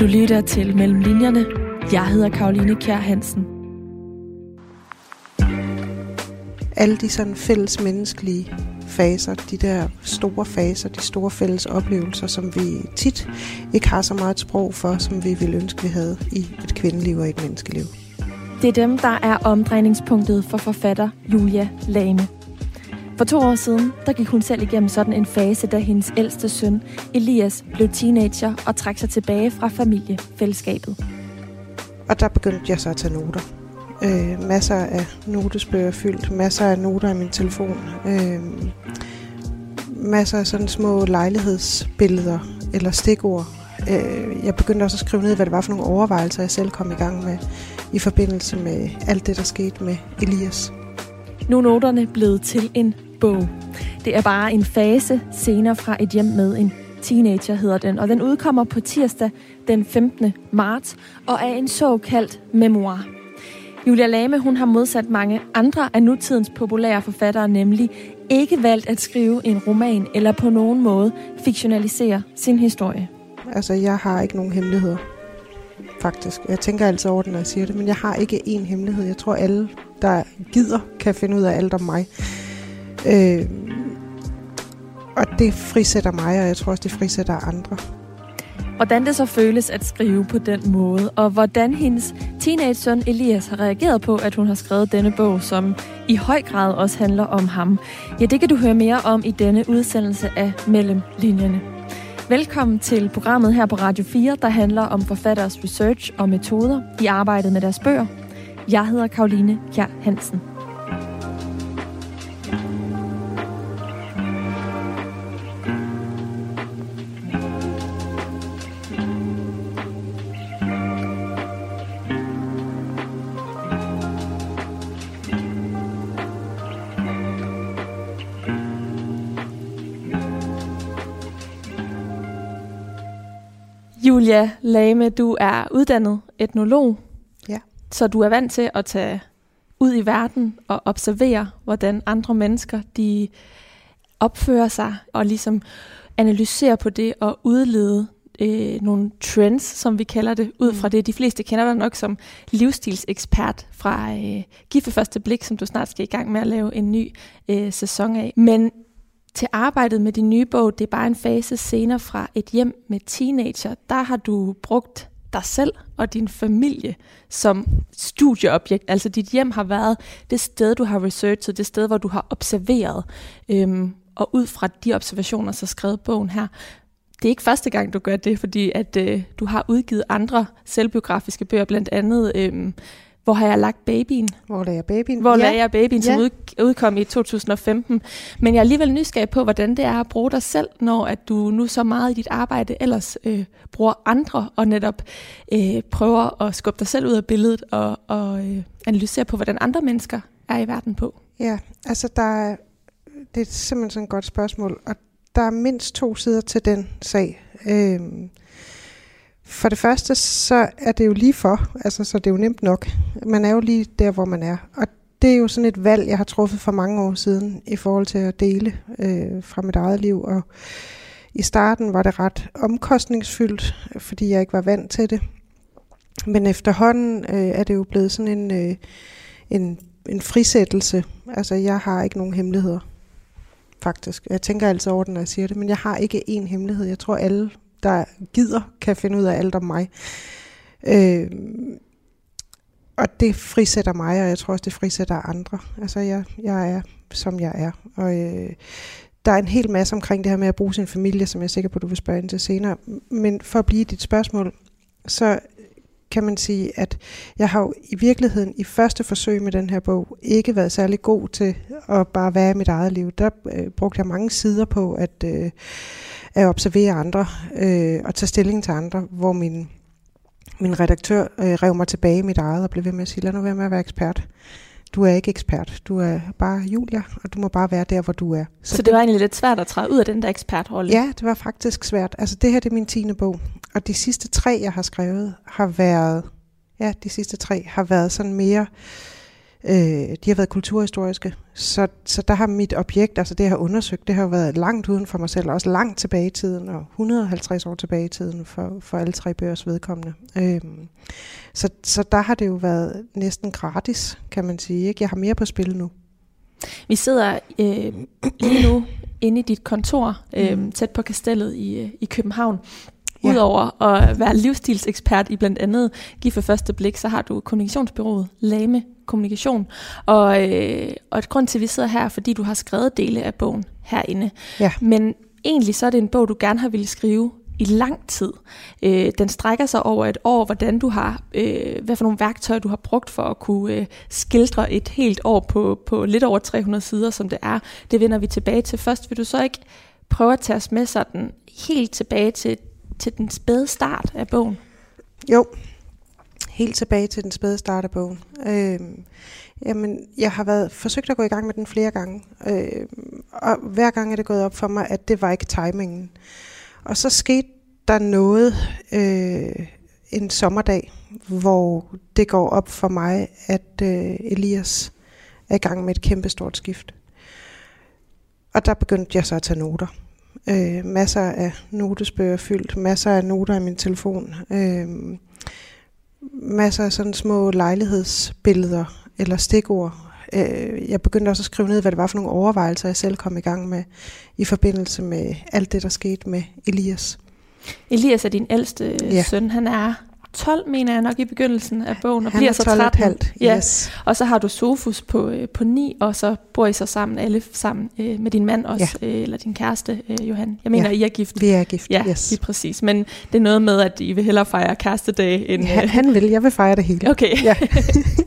Du lytter til Mellem Linjerne. Jeg hedder Karoline Kjær Hansen. Alle de sådan fælles menneskelige faser, de der store faser, de store fælles oplevelser, som vi tit ikke har så meget sprog for, som vi ville ønske, vi havde i et kvindeliv og et menneskeliv. Det er dem, der er omdrejningspunktet for forfatter Julia Lame. For to år siden, der gik hun selv igennem sådan en fase, da hendes ældste søn, Elias, blev teenager og trak sig tilbage fra familiefællesskabet. Og der begyndte jeg så at tage noter. Øh, masser af notesbøger fyldt, masser af noter i min telefon. Øh, masser af sådan små lejlighedsbilleder eller stikord. Øh, jeg begyndte også at skrive ned, hvad det var for nogle overvejelser, jeg selv kom i gang med i forbindelse med alt det, der skete med Elias. Nu er noterne blevet til en bog. Det er bare en fase senere fra et hjem med en teenager, hedder den. Og den udkommer på tirsdag den 15. marts og er en såkaldt memoir. Julia Lame, hun har modsat mange andre af nutidens populære forfattere, nemlig ikke valgt at skrive en roman eller på nogen måde fiktionalisere sin historie. Altså, jeg har ikke nogen hemmeligheder, faktisk. Jeg tænker altid over det, når jeg siger det, men jeg har ikke én hemmelighed. Jeg tror, alle, der gider, kan finde ud af alt om mig. Øh, og det frisætter mig, og jeg tror også, det frisætter andre. Hvordan det så føles at skrive på den måde, og hvordan hendes teenage-søn Elias har reageret på, at hun har skrevet denne bog, som i høj grad også handler om ham. Ja, det kan du høre mere om i denne udsendelse af Mellem Linjerne. Velkommen til programmet her på Radio 4, der handler om forfatteres research og metoder i arbejdet med deres bøger. Jeg hedder Karoline Kjær Hansen. Julia Lame, du er uddannet etnolog. Ja. Så du er vant til at tage ud i verden og observere, hvordan andre mennesker de opfører sig og ligesom analysere på det og udlede øh, nogle trends, som vi kalder det, ud fra mm. det. De fleste kender dig nok som livsstilsekspert fra øh, Gift første blik, som du snart skal i gang med at lave en ny øh, sæson af. Men til arbejdet med din nye bog, det er bare en fase senere fra et hjem med teenager, der har du brugt dig selv og din familie som studieobjekt. Altså dit hjem har været det sted, du har researchet, det sted, hvor du har observeret. Øhm, og ud fra de observationer, så skrevet bogen her. Det er ikke første gang, du gør det, fordi at øh, du har udgivet andre selvbiografiske bøger, blandt andet øh, hvor har jeg lagt babyen? Hvor lagde jeg babyen? Hvor ja. lagde jeg babyen, som ja. udkom i 2015. Men jeg er alligevel nysgerrig på, hvordan det er at bruge dig selv, når at du nu så meget i dit arbejde ellers øh, bruger andre, og netop øh, prøver at skubbe dig selv ud af billedet, og, og øh, analysere på, hvordan andre mennesker er i verden på. Ja, altså der er, det er simpelthen sådan et godt spørgsmål, og der er mindst to sider til den sag. Øh, for det første, så er det jo lige for, altså så det er jo nemt nok. Man er jo lige der, hvor man er. Og det er jo sådan et valg, jeg har truffet for mange år siden i forhold til at dele øh, fra mit eget liv. Og i starten var det ret omkostningsfyldt, fordi jeg ikke var vant til det. Men efterhånden øh, er det jo blevet sådan en, øh, en, en frisættelse. Altså jeg har ikke nogen hemmeligheder, faktisk. Jeg tænker altid over den, når jeg siger det, men jeg har ikke én hemmelighed. Jeg tror alle der gider, kan finde ud af alt om mig. Øh, og det frisætter mig, og jeg tror også, det frisætter andre. Altså, jeg, jeg er, som jeg er. Og øh, der er en hel masse omkring det her med at bruge sin familie, som jeg er sikker på, du vil spørge ind til senere. Men for at blive dit spørgsmål, så kan man sige, at jeg har jo i virkeligheden i første forsøg med den her bog ikke været særlig god til at bare være i mit eget liv. Der øh, brugte jeg mange sider på at, øh, at observere andre øh, og tage stilling til andre, hvor min, min redaktør øh, rev mig tilbage i mit eget og blev ved med at sige, lad nu være med at være ekspert. Du er ikke ekspert, du er bare Julia, og du må bare være der, hvor du er. Så, Så det var egentlig lidt svært at træde ud af den der ekspertrolle? Ja, det var faktisk svært. Altså det her det er min tiende bog, og de sidste tre, jeg har skrevet, har været, ja, de sidste tre har været sådan mere Øh, de har været kulturhistoriske. Så, så der har mit objekt, altså det jeg har undersøgt, det har været langt uden for mig selv, også langt tilbage i tiden, og 150 år tilbage i tiden for, for alle tre bøgers vedkommende. Øh, så, så der har det jo været næsten gratis, kan man sige. Ikke? Jeg har mere på spil nu. Vi sidder øh, lige nu inde i dit kontor, øh, tæt på kastellet i, øh, i København. Ja. Udover at være livsstilsekspert i blandt andet Giv for første blik, så har du kommunikationsbyrået Lame Kommunikation. Og, øh, og et grund til, at vi sidder her, fordi du har skrevet dele af bogen herinde. Ja. Men egentlig så er det en bog, du gerne har ville skrive i lang tid. Øh, den strækker sig over et år, hvordan du har, øh, hvad for nogle værktøjer du har brugt for at kunne øh, skildre et helt år på, på lidt over 300 sider, som det er. Det vender vi tilbage til først. Vil du så ikke prøve at tage os med sådan helt tilbage til, til den spæde start af bogen? Jo, helt tilbage til den spæde start af bogen. Øh, jamen, jeg har været forsøgt at gå i gang med den flere gange, øh, og hver gang er det gået op for mig, at det var ikke timingen. Og så skete der noget øh, en sommerdag, hvor det går op for mig, at øh, Elias er i gang med et kæmpestort skift. Og der begyndte jeg så at tage noter. Øh, masser af notesbøger fyldt, masser af noter i min telefon, øh, masser af sådan små lejlighedsbilleder eller stikord. Øh, jeg begyndte også at skrive ned, hvad det var for nogle overvejelser, jeg selv kom i gang med i forbindelse med alt det, der skete med Elias. Elias er din ældste ja. søn. Han er 12, mener jeg nok i begyndelsen af bogen, og Han bliver er så 12 13. halvt, Ja. yes. Og så har du Sofus på, øh, på 9, og så bor I så sammen, alle sammen, øh, med din mand også, øh, eller din kæreste, øh, Johan. Jeg mener, Ja. I er gift. Vi er gift, Ja, yes. lige præcis. Men det er noget med, at I vil hellere fejre kærestedag end... Han, øh, han vil, jeg vil fejre det hele. Okay. Ja.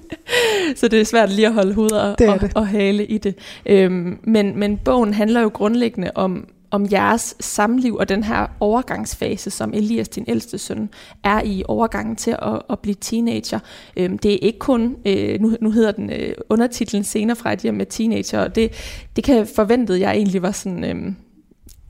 så det er svært lige at holde hovedet og, Det og, og hale i det. Øhm, men, men bogen handler jo grundlæggende om, om jeres samliv og den her overgangsfase, som Elias, din ældste søn, er i overgangen til at, at blive teenager. Øhm, det er ikke kun, øh, nu, nu hedder den øh, undertitlen senere fra et hjem med teenager, og det, det kan forventede jeg egentlig var sådan... Øh,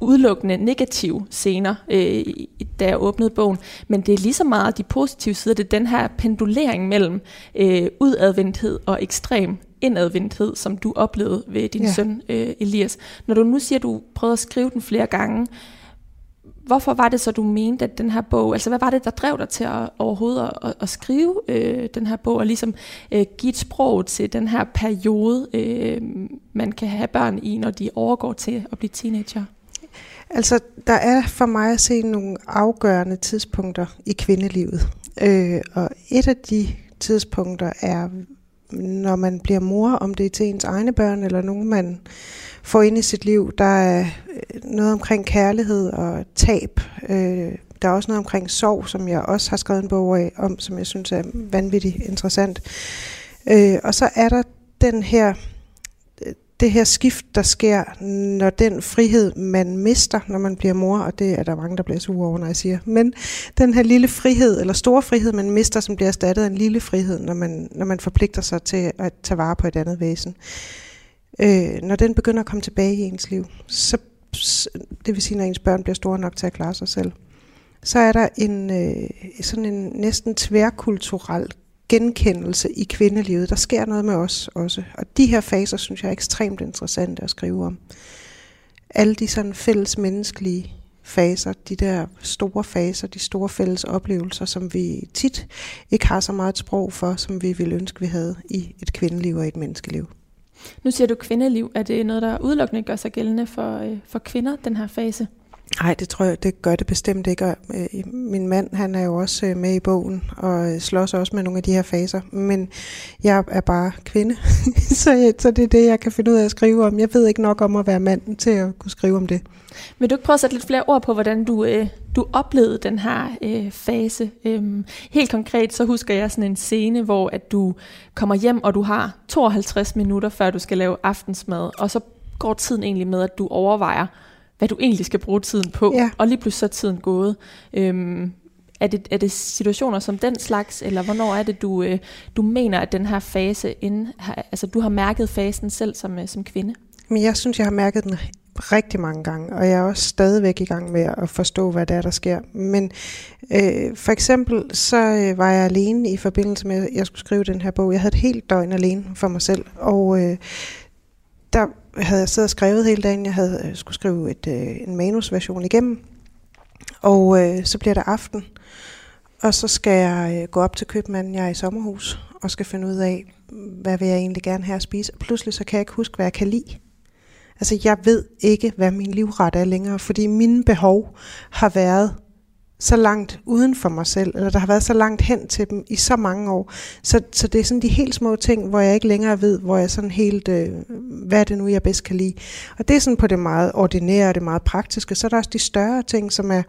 udelukkende negative scener, øh, i- da jeg åbnede bogen, men det er lige så meget de positive sider, det er den her pendulering mellem øh, udadvendthed og ekstrem indadvendthed, som du oplevede ved din ja. Søn øh, Elias. Når du nu siger, at du prøvede at skrive den flere gange, hvorfor var det så, du mente, at den her bog, altså hvad var det, der drev dig til at, overhovedet at, at, at skrive øh, den her bog, og ligesom øh, give et sprog til den her periode, øh, man kan have børn i, når de overgår til at blive teenager? Altså, der er for mig at se nogle afgørende tidspunkter i kvindelivet. Øh, og et af de tidspunkter er, når man bliver mor, om det er til ens egne børn, eller nogen, man får ind i sit liv. Der er øh, noget omkring kærlighed og tab. Øh, der er også noget omkring sorg, som jeg også har skrevet en bog af, om, som jeg synes er vanvittigt interessant. Øh, og så er der den her det her skift, der sker, når den frihed, man mister, når man bliver mor, og det er der mange, der bliver sure over, når jeg siger, men den her lille frihed, eller store frihed, man mister, som bliver erstattet af en lille frihed, når man, når man forpligter sig til at tage vare på et andet væsen. Øh, når den begynder at komme tilbage i ens liv, så, det vil sige, når ens børn bliver store nok til at klare sig selv, så er der en øh, sådan en næsten tværkulturel genkendelse i kvindelivet. Der sker noget med os også. Og de her faser, synes jeg er ekstremt interessante at skrive om. Alle de sådan fælles menneskelige faser, de der store faser, de store fælles oplevelser, som vi tit ikke har så meget sprog for, som vi ville ønske, vi havde i et kvindeliv og et menneskeliv. Nu siger du kvindeliv. Er det noget, der udelukkende gør sig gældende for, øh, for kvinder, den her fase? Nej, det tror jeg, det gør det bestemt ikke. Og, øh, min mand, han er jo også øh, med i bogen og øh, slås også med nogle af de her faser. Men jeg er bare kvinde, så, jeg, så det er det, jeg kan finde ud af at skrive om. Jeg ved ikke nok om at være mand til at kunne skrive om det. Vil du ikke prøve at sætte lidt flere ord på, hvordan du, øh, du oplevede den her øh, fase? Øhm, helt konkret, så husker jeg sådan en scene, hvor at du kommer hjem, og du har 52 minutter, før du skal lave aftensmad, og så går tiden egentlig med, at du overvejer, hvad du egentlig skal bruge tiden på, Ja. og lige pludselig så er tiden gået. Øhm, er det, er det situationer som den slags, eller hvornår er det, du, øh, du mener, at den her fase, inden, har, altså du har mærket fasen selv som, øh, som kvinde? Men jeg synes, jeg har mærket den rigtig mange gange, og jeg er også stadigvæk i gang med at forstå, hvad det er, der sker. Men øh, for eksempel, så øh, var jeg alene i forbindelse med, at jeg skulle skrive den her bog. Jeg havde et helt døgn alene for mig selv, og øh, der havde jeg siddet og skrevet hele dagen. Jeg havde øh, skulle skrive et, øh, en manusversion igennem, og øh, så bliver det aften, og så skal jeg øh, gå op til købmanden, jeg er i sommerhus, og skal finde ud af, hvad vil jeg egentlig gerne have at spise. Og pludselig så kan jeg ikke huske, hvad jeg kan lide. Altså, jeg ved ikke, hvad min livret er længere, fordi mine behov har været så langt uden for mig selv, eller der har været så langt hen til dem i så mange år. Så, så det er sådan de helt små ting, hvor jeg ikke længere ved, hvor jeg sådan helt, øh, hvad er det nu, jeg bedst kan lide. Og det er sådan på det meget ordinære og det meget praktiske. Så er der også de større ting, som er,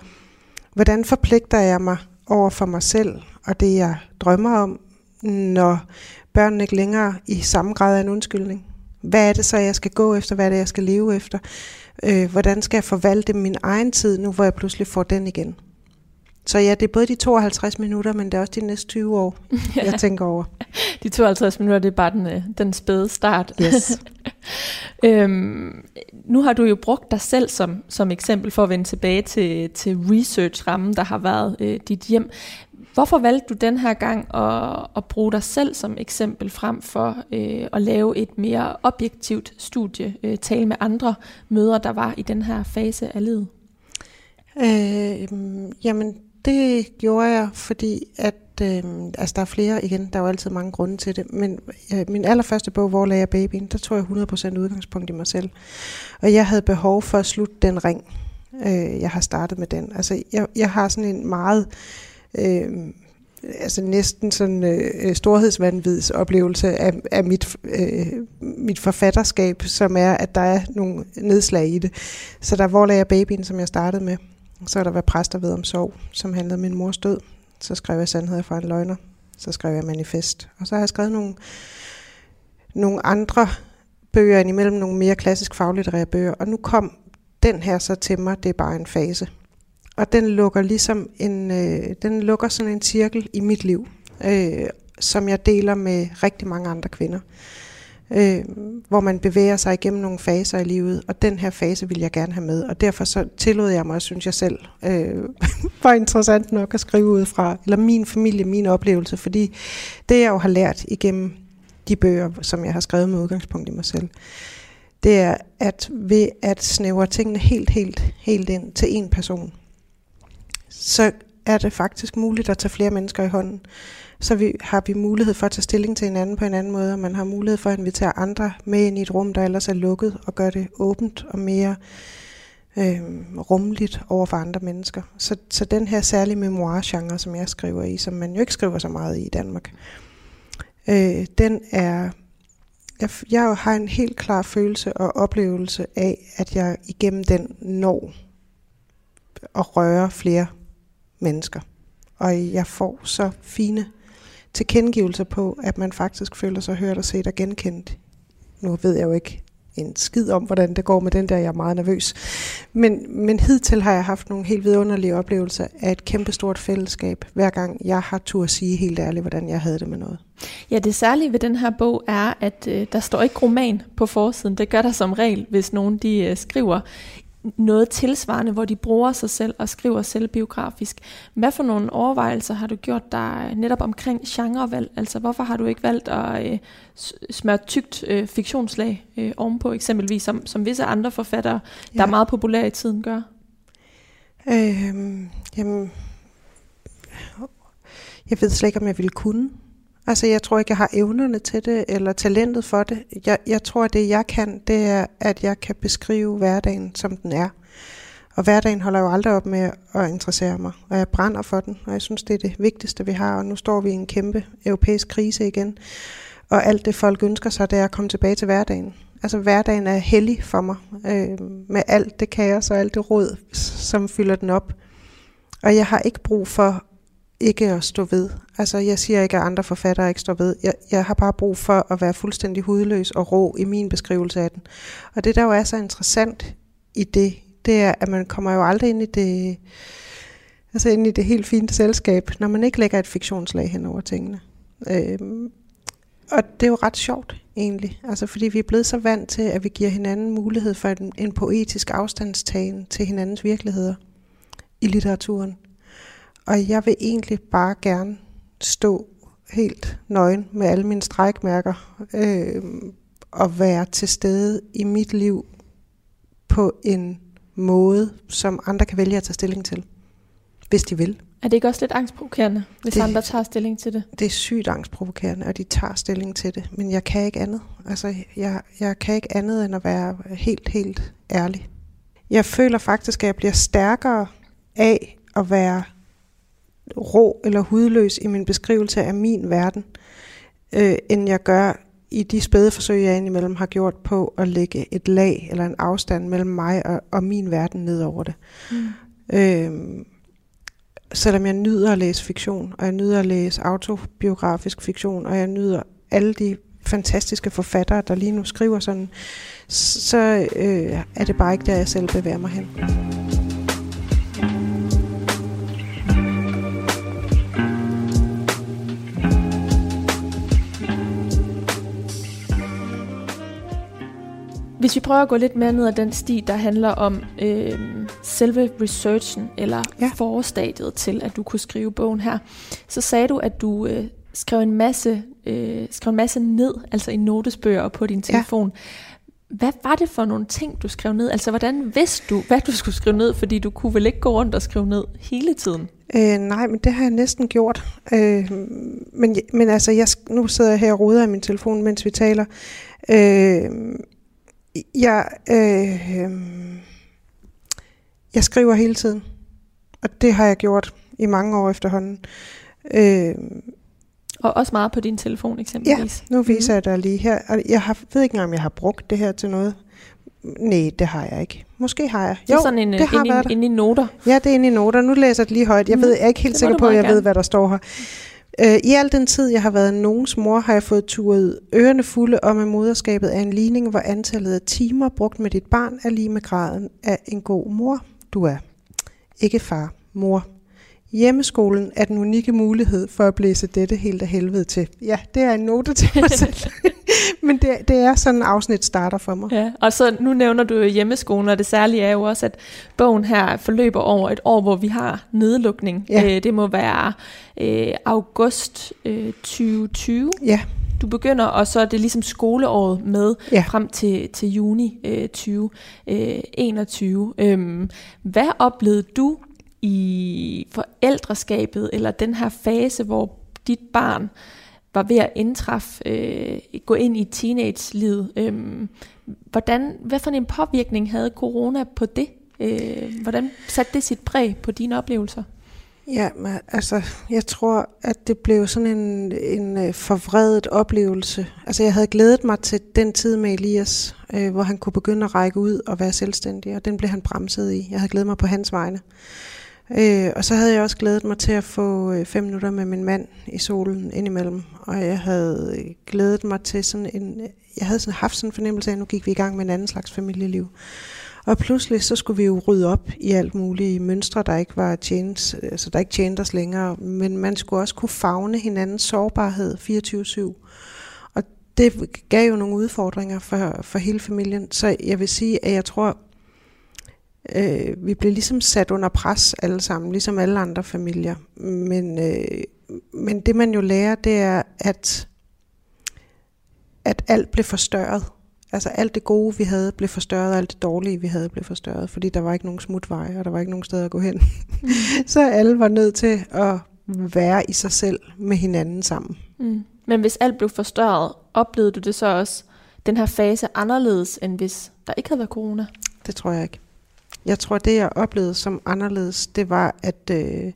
hvordan forpligter jeg mig over for mig selv, og det jeg drømmer om, når børnene ikke længere i samme grad er en undskyldning. Hvad er det så, jeg skal gå efter? Hvad er det, jeg skal leve efter? Øh, hvordan skal jeg forvalte min egen tid, nu hvor jeg pludselig får den igen? Så ja, det er både de 52 minutter, men det er også de næste 20 år, ja. jeg tænker over. De 52 minutter, det er bare den, øh, den spæde start. Yes. øhm, nu har du jo brugt dig selv som, som eksempel for at vende tilbage til, til research-rammen, der har været øh, dit hjem. Hvorfor valgte du den her gang at, at bruge dig selv som eksempel frem for øh, at lave et mere objektivt studie, øh, tale med andre møder, der var i den her fase af livet? Øh, jamen, det gjorde jeg, fordi at, øh, altså der er flere igen, der er jo altid mange grunde til det, men øh, min allerførste bog, Hvor lagde jeg babyen, der tog jeg 100% udgangspunkt i mig selv. Og jeg havde behov for at slutte den ring. Øh, jeg har startet med den. Altså, jeg, jeg har sådan en meget øh, altså næsten sådan øh, storhedsvandvids oplevelse af, af mit, øh, mit forfatterskab, som er, at der er nogle nedslag i det. Så der Hvor lagde jeg babyen, som jeg startede med. Så er der Hvad præster ved om sorg, som handlede om min mors død. Så skrev jeg Sandheder fra en løgner. Så skrev jeg Manifest. Og så har jeg skrevet nogle, nogle andre bøger imellem nogle mere klassisk faglitterære bøger. Og nu kom den her så til mig, det er bare en fase og den lukker ligesom en, øh, den lukker sådan en cirkel i mit liv, øh, som jeg deler med rigtig mange andre kvinder. Øh, hvor man bevæger sig igennem nogle faser i livet, og den her fase vil jeg gerne have med, og derfor så tillod jeg mig, synes jeg selv, øh, var interessant nok at skrive ud fra, eller min familie, min oplevelse, fordi det jeg jo har lært igennem de bøger, som jeg har skrevet med udgangspunkt i mig selv, det er, at ved at snævre tingene helt, helt, helt ind til en person, så er det faktisk muligt at tage flere mennesker i hånden. Så vi, har vi mulighed for at tage stilling til hinanden på en anden måde, og man har mulighed for at invitere andre med ind i et rum, der ellers er lukket, og gøre det åbent og mere øh, rummeligt over for andre mennesker. Så, så den her særlige memoir-genre, som jeg skriver i, som man jo ikke skriver så meget i i Danmark, øh, den er... Jeg, jeg har en helt klar følelse og oplevelse af, at jeg igennem den når at røre flere mennesker. Og jeg får så fine tilkendegivelser på, at man faktisk føler sig hørt og set og genkendt. Nu ved jeg jo ikke en skid om, hvordan det går med den der, jeg er meget nervøs. Men, men hidtil har jeg haft nogle helt vidunderlige oplevelser af et kæmpestort fællesskab, hver gang jeg har tur at sige helt ærligt, hvordan jeg havde det med noget. Ja, det særlige ved den her bog er, at øh, der står ikke roman på forsiden. Det gør der som regel, hvis nogen de øh, skriver noget tilsvarende, hvor de bruger sig selv og skriver selvbiografisk. Hvad for nogle overvejelser har du gjort dig netop omkring genrevalg? Altså hvorfor har du ikke valgt at øh, smøre tykt øh, fiktionslag øh, ovenpå, eksempelvis som, som visse andre forfattere, ja. der er meget populære i tiden, gør? Øhm, jamen, jeg ved slet ikke, om jeg ville kunne. Altså, jeg tror ikke, jeg har evnerne til det, eller talentet for det. Jeg, jeg tror, at det, jeg kan, det er, at jeg kan beskrive hverdagen, som den er. Og hverdagen holder jo aldrig op med at interessere mig, og jeg brænder for den, og jeg synes, det er det vigtigste, vi har. Og nu står vi i en kæmpe europæisk krise igen, og alt det, folk ønsker sig, det er at komme tilbage til hverdagen. Altså, hverdagen er hellig for mig, øh, med alt det kaos og alt det råd, som fylder den op. Og jeg har ikke brug for ikke at stå ved. Altså, jeg siger ikke, at andre forfattere ikke står ved. Jeg, jeg har bare brug for at være fuldstændig hudløs og rå i min beskrivelse af den. Og det, der jo er så interessant i det, det er, at man kommer jo aldrig ind i det, altså ind i det helt fine selskab, når man ikke lægger et fiktionslag hen over tingene. Øhm, og det er jo ret sjovt egentlig. Altså fordi vi er blevet så vant til, at vi giver hinanden mulighed for en, en poetisk afstandstagen til hinandens virkeligheder i litteraturen. Og jeg vil egentlig bare gerne stå helt nøgen med alle mine strækmærker øh, og være til stede i mit liv på en måde, som andre kan vælge at tage stilling til, hvis de vil. Er det ikke også lidt angstprovokerende, hvis det, andre tager stilling til det? Det er sygt angstprovokerende, og de tager stilling til det. Men jeg kan ikke andet. Altså, jeg, jeg kan ikke andet end at være helt, helt ærlig. Jeg føler faktisk, at jeg bliver stærkere af at være rå eller hudløs i min beskrivelse af min verden, øh, end jeg gør i de spæde forsøg, jeg indimellem har gjort på at lægge et lag eller en afstand mellem mig og, og min verden ned over det. Mm. Øh, selvom jeg nyder at læse fiktion, og jeg nyder at læse autobiografisk fiktion, og jeg nyder alle de fantastiske forfattere, der lige nu skriver sådan, så øh, er det bare ikke der, jeg selv bevæger mig hen. Hvis vi prøver at gå lidt mere ned ad den sti, der handler om øh, selve researchen, eller ja. forstadiet til, at du kunne skrive bogen her, så sagde du, at du øh, skrev, en masse, øh, skrev en masse ned, altså i notesbøger på din telefon. Ja. Hvad var det for nogle ting, du skrev ned? Altså, hvordan vidste du, hvad du skulle skrive ned? Fordi du kunne vel ikke gå rundt og skrive ned hele tiden? Øh, nej, men det har jeg næsten gjort. Øh, men, men altså, jeg, nu sidder jeg her og roder i min telefon, mens vi taler. Øh, jeg, øh, jeg skriver hele tiden, og det har jeg gjort i mange år efterhånden. Øh, og også meget på din telefon eksempelvis. Ja, nu viser mm. jeg dig lige her. Jeg har, ved ikke engang, om jeg har brugt det her til noget. Nej, det har jeg ikke. Måske har jeg. Det er jo, sådan en, det har inde, inde i noter. Ja, det er inde i noter. Nu læser jeg det lige højt. Jeg, mm. ved, jeg er ikke helt sikker på, at jeg gerne. ved, hvad der står her. Øh, I al den tid, jeg har været nogens mor, har jeg fået turet ørerne fulde om, at moderskabet er en ligning, hvor antallet af timer brugt med dit barn er lige med graden af en god mor, du er. Ikke far, mor. Hjemmeskolen er den unikke mulighed for at blæse dette helt af helvede til. Ja, det er en note til mig selv. Men det, det er sådan afsnit starter for mig. Ja, og så nu nævner du hjemmeskolen, og det særlige er jo også, at bogen her forløber over et år, hvor vi har nedlukning. Ja. Øh, det må være øh, august øh, 2020. Ja. Du begynder, og så er det ligesom skoleåret med ja. frem til, til juni øh, 2021. Øh, øhm, hvad oplevede du i forældreskabet, eller den her fase, hvor dit barn var ved at indtræffe, øh, gå ind i teenage-livet. Øh, hvordan, hvad for en påvirkning havde corona på det? Øh, hvordan satte det sit præg på dine oplevelser? Ja, men, altså, jeg tror, at det blev sådan en, en øh, forvredet oplevelse. Altså, jeg havde glædet mig til den tid med Elias, øh, hvor han kunne begynde at række ud og være selvstændig, og den blev han bremset i. Jeg havde glædet mig på hans vegne. Øh, Øh, og så havde jeg også glædet mig til at få øh, fem minutter med min mand i solen indimellem. Og jeg havde øh, glædet mig til sådan en... Øh, jeg havde sådan haft sådan en fornemmelse af, at nu gik vi i gang med en anden slags familieliv. Og pludselig så skulle vi jo rydde op i alt mulige mønstre, der ikke var tjent, altså der ikke tjente os længere. Men man skulle også kunne fagne hinandens sårbarhed 24-7. Og det gav jo nogle udfordringer for, for hele familien. Så jeg vil sige, at jeg tror, øh, vi blev ligesom sat under pres alle sammen, ligesom alle andre familier. Men, øh, men det man jo lærer, det er, at, at alt blev forstørret. Altså alt det gode, vi havde, blev forstørret, og alt det dårlige, vi havde, blev forstørret, fordi der var ikke nogen smutveje, og der var ikke nogen steder at gå hen. Mm. så alle var nødt til at være i sig selv med hinanden sammen. Mm. Men hvis alt blev forstørret, oplevede du det så også, den her fase anderledes, end hvis der ikke havde været corona? Det tror jeg ikke. Jeg tror, det jeg oplevede som anderledes, det var, at, øh,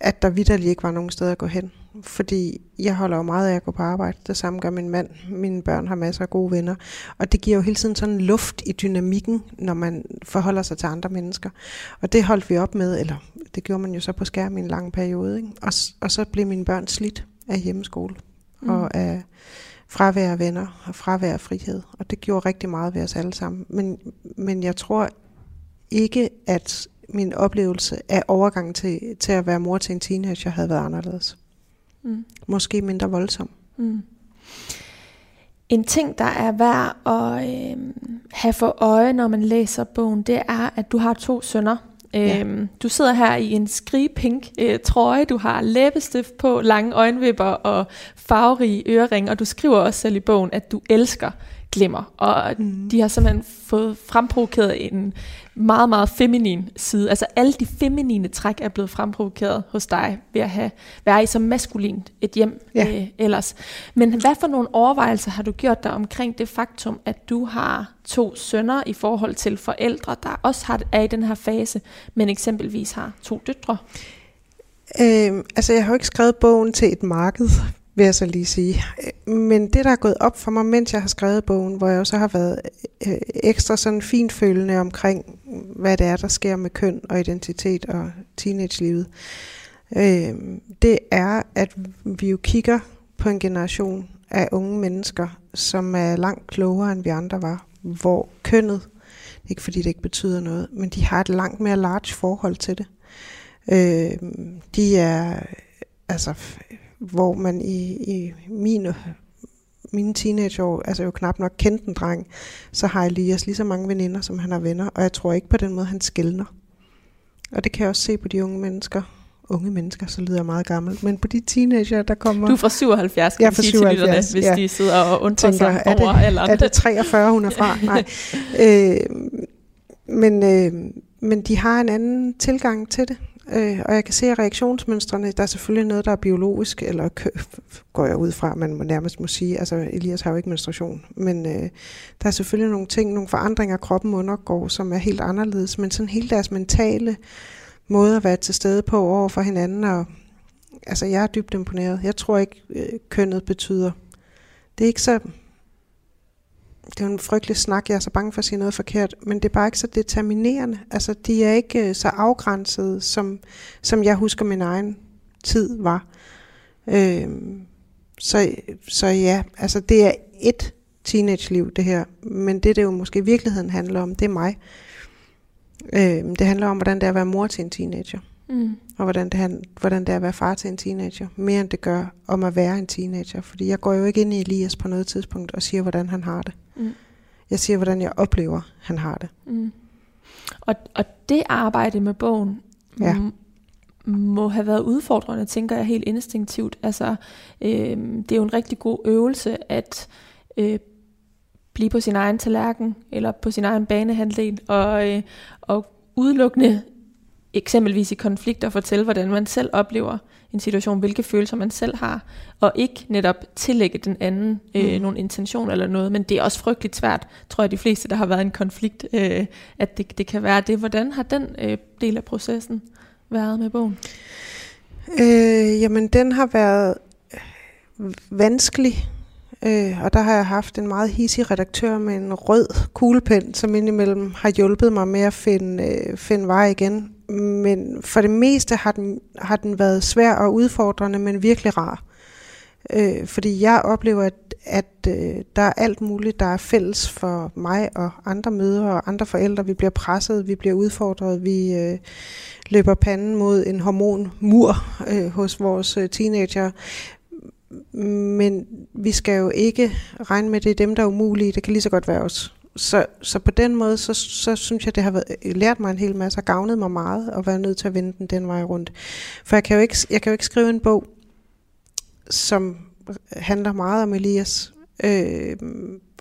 at der vidderligt ikke var nogen steder at gå hen. Fordi jeg holder jo meget af at gå på arbejde. Det samme gør min mand. Mine børn har masser af gode venner. Og det giver jo hele tiden sådan luft i dynamikken, når man forholder sig til andre mennesker. Og det holdt vi op med, eller det gjorde man jo så på skærm i en lang periode. Ikke? Og, og så blev mine børn slidt af hjemmeskole. Mm. Og af fravær af venner og fravær af frihed. Og det gjorde rigtig meget ved os alle sammen. Men, men jeg tror ikke, at min oplevelse af overgangen til, til at være mor til en teenager havde været anderledes. Mm. Måske mindre voldsom. Mm. En ting, der er værd at øh, have for øje, når man læser bogen, det er, at du har to sønner. Ja. Øhm, du sidder her i en skrigpink øh, trøje, du har læbestift på, lange øjenvipper og farverige øreringe, og du skriver også selv i bogen, at du elsker glimmer. Og mm. de har simpelthen fået fremprovokeret en meget, meget feminin side. Altså alle de feminine træk er blevet fremprovokeret hos dig ved at have, være i så maskulint et hjem ja. øh, ellers. Men hvad for nogle overvejelser har du gjort dig omkring det faktum, at du har to sønner i forhold til forældre, der også har, er i den her fase, men eksempelvis har to døtre? Øhm, altså jeg har jo ikke skrevet bogen til et marked, vil jeg så lige sige. Men det, der er gået op for mig, mens jeg har skrevet bogen, hvor jeg også har været øh, ekstra sådan finfølende omkring, hvad det er, der sker med køn og identitet og teenagelivet, øh, det er, at vi jo kigger på en generation af unge mennesker, som er langt klogere, end vi andre var, hvor kønnet, ikke fordi det ikke betyder noget, men de har et langt mere large forhold til det. Øh, de er altså hvor man i, i mine, mine teenageår, altså jo knap nok kendte en dreng, så har Elias lige så mange veninder, som han har venner, og jeg tror ikke på den måde, han skældner. Og det kan jeg også se på de unge mennesker, unge mennesker, så lyder jeg meget gammel, men på de teenager, der kommer... Du er fra 77, kan jeg sige 77, til lytterne, hvis ja. de sidder og undrer Tænker, sig er over det, eller Er det 43, hun er fra? Nej. øh, men, øh, men de har en anden tilgang til det. Øh, og jeg kan se, at reaktionsmønstrene, der er selvfølgelig noget, der er biologisk, eller går jeg ud fra, man må nærmest må sige, altså Elias har jo ikke menstruation, men øh, der er selvfølgelig nogle ting, nogle forandringer, kroppen undergår, som er helt anderledes, men sådan hele deres mentale måde at være til stede på over for hinanden, og altså jeg er dybt imponeret. Jeg tror ikke, øh, kønnet betyder, det er ikke så det er jo en frygtelig snak, jeg er så bange for at sige noget forkert, men det er bare ikke så determinerende. Altså, de er ikke øh, så afgrænsede, som, som jeg husker min egen tid var. Øh, så, så ja, altså det er et teenage-liv, det her. Men det, det jo måske i virkeligheden handler om, det er mig. Øh, det handler om, hvordan det er at være mor til en teenager. Mm. Og hvordan det, hvordan det er at være far til en teenager. Mere end det gør om at være en teenager. Fordi jeg går jo ikke ind i Elias på noget tidspunkt og siger, hvordan han har det. Mm. Jeg siger, hvordan jeg oplever, han har det. Mm. Og, og det arbejde med bogen ja. må have været udfordrende, tænker jeg helt instinktivt. Altså, øh, det er jo en rigtig god øvelse at øh, blive på sin egen tallerken, eller på sin egen banehandel, og, øh, og udelukkende eksempelvis i konflikter fortælle, hvordan man selv oplever en situation, hvilke følelser man selv har, og ikke netop tillægge den anden øh, mm. nogle intention eller noget, men det er også frygteligt svært, tror jeg de fleste, der har været en konflikt, øh, at det, det kan være det. Hvordan har den øh, del af processen været med bogen? Øh, jamen, den har været vanskelig, øh, og der har jeg haft en meget hissig redaktør med en rød kuglepen, som indimellem har hjulpet mig med at finde, øh, finde vej igen men for det meste har den, har den været svær og udfordrende, men virkelig rar. Øh, fordi jeg oplever, at, at øh, der er alt muligt, der er fælles for mig og andre mødre og andre forældre. Vi bliver presset, vi bliver udfordret, vi øh, løber panden mod en hormonmur øh, hos vores øh, teenager. Men vi skal jo ikke regne med, at det er dem, der er umulige. Det kan lige så godt være os så, så på den måde, så, så synes jeg, det har været, lært mig en hel masse og gavnet mig meget at være nødt til at vende den den vej rundt. For jeg kan jo ikke, jeg kan jo ikke skrive en bog, som handler meget om Elias øh,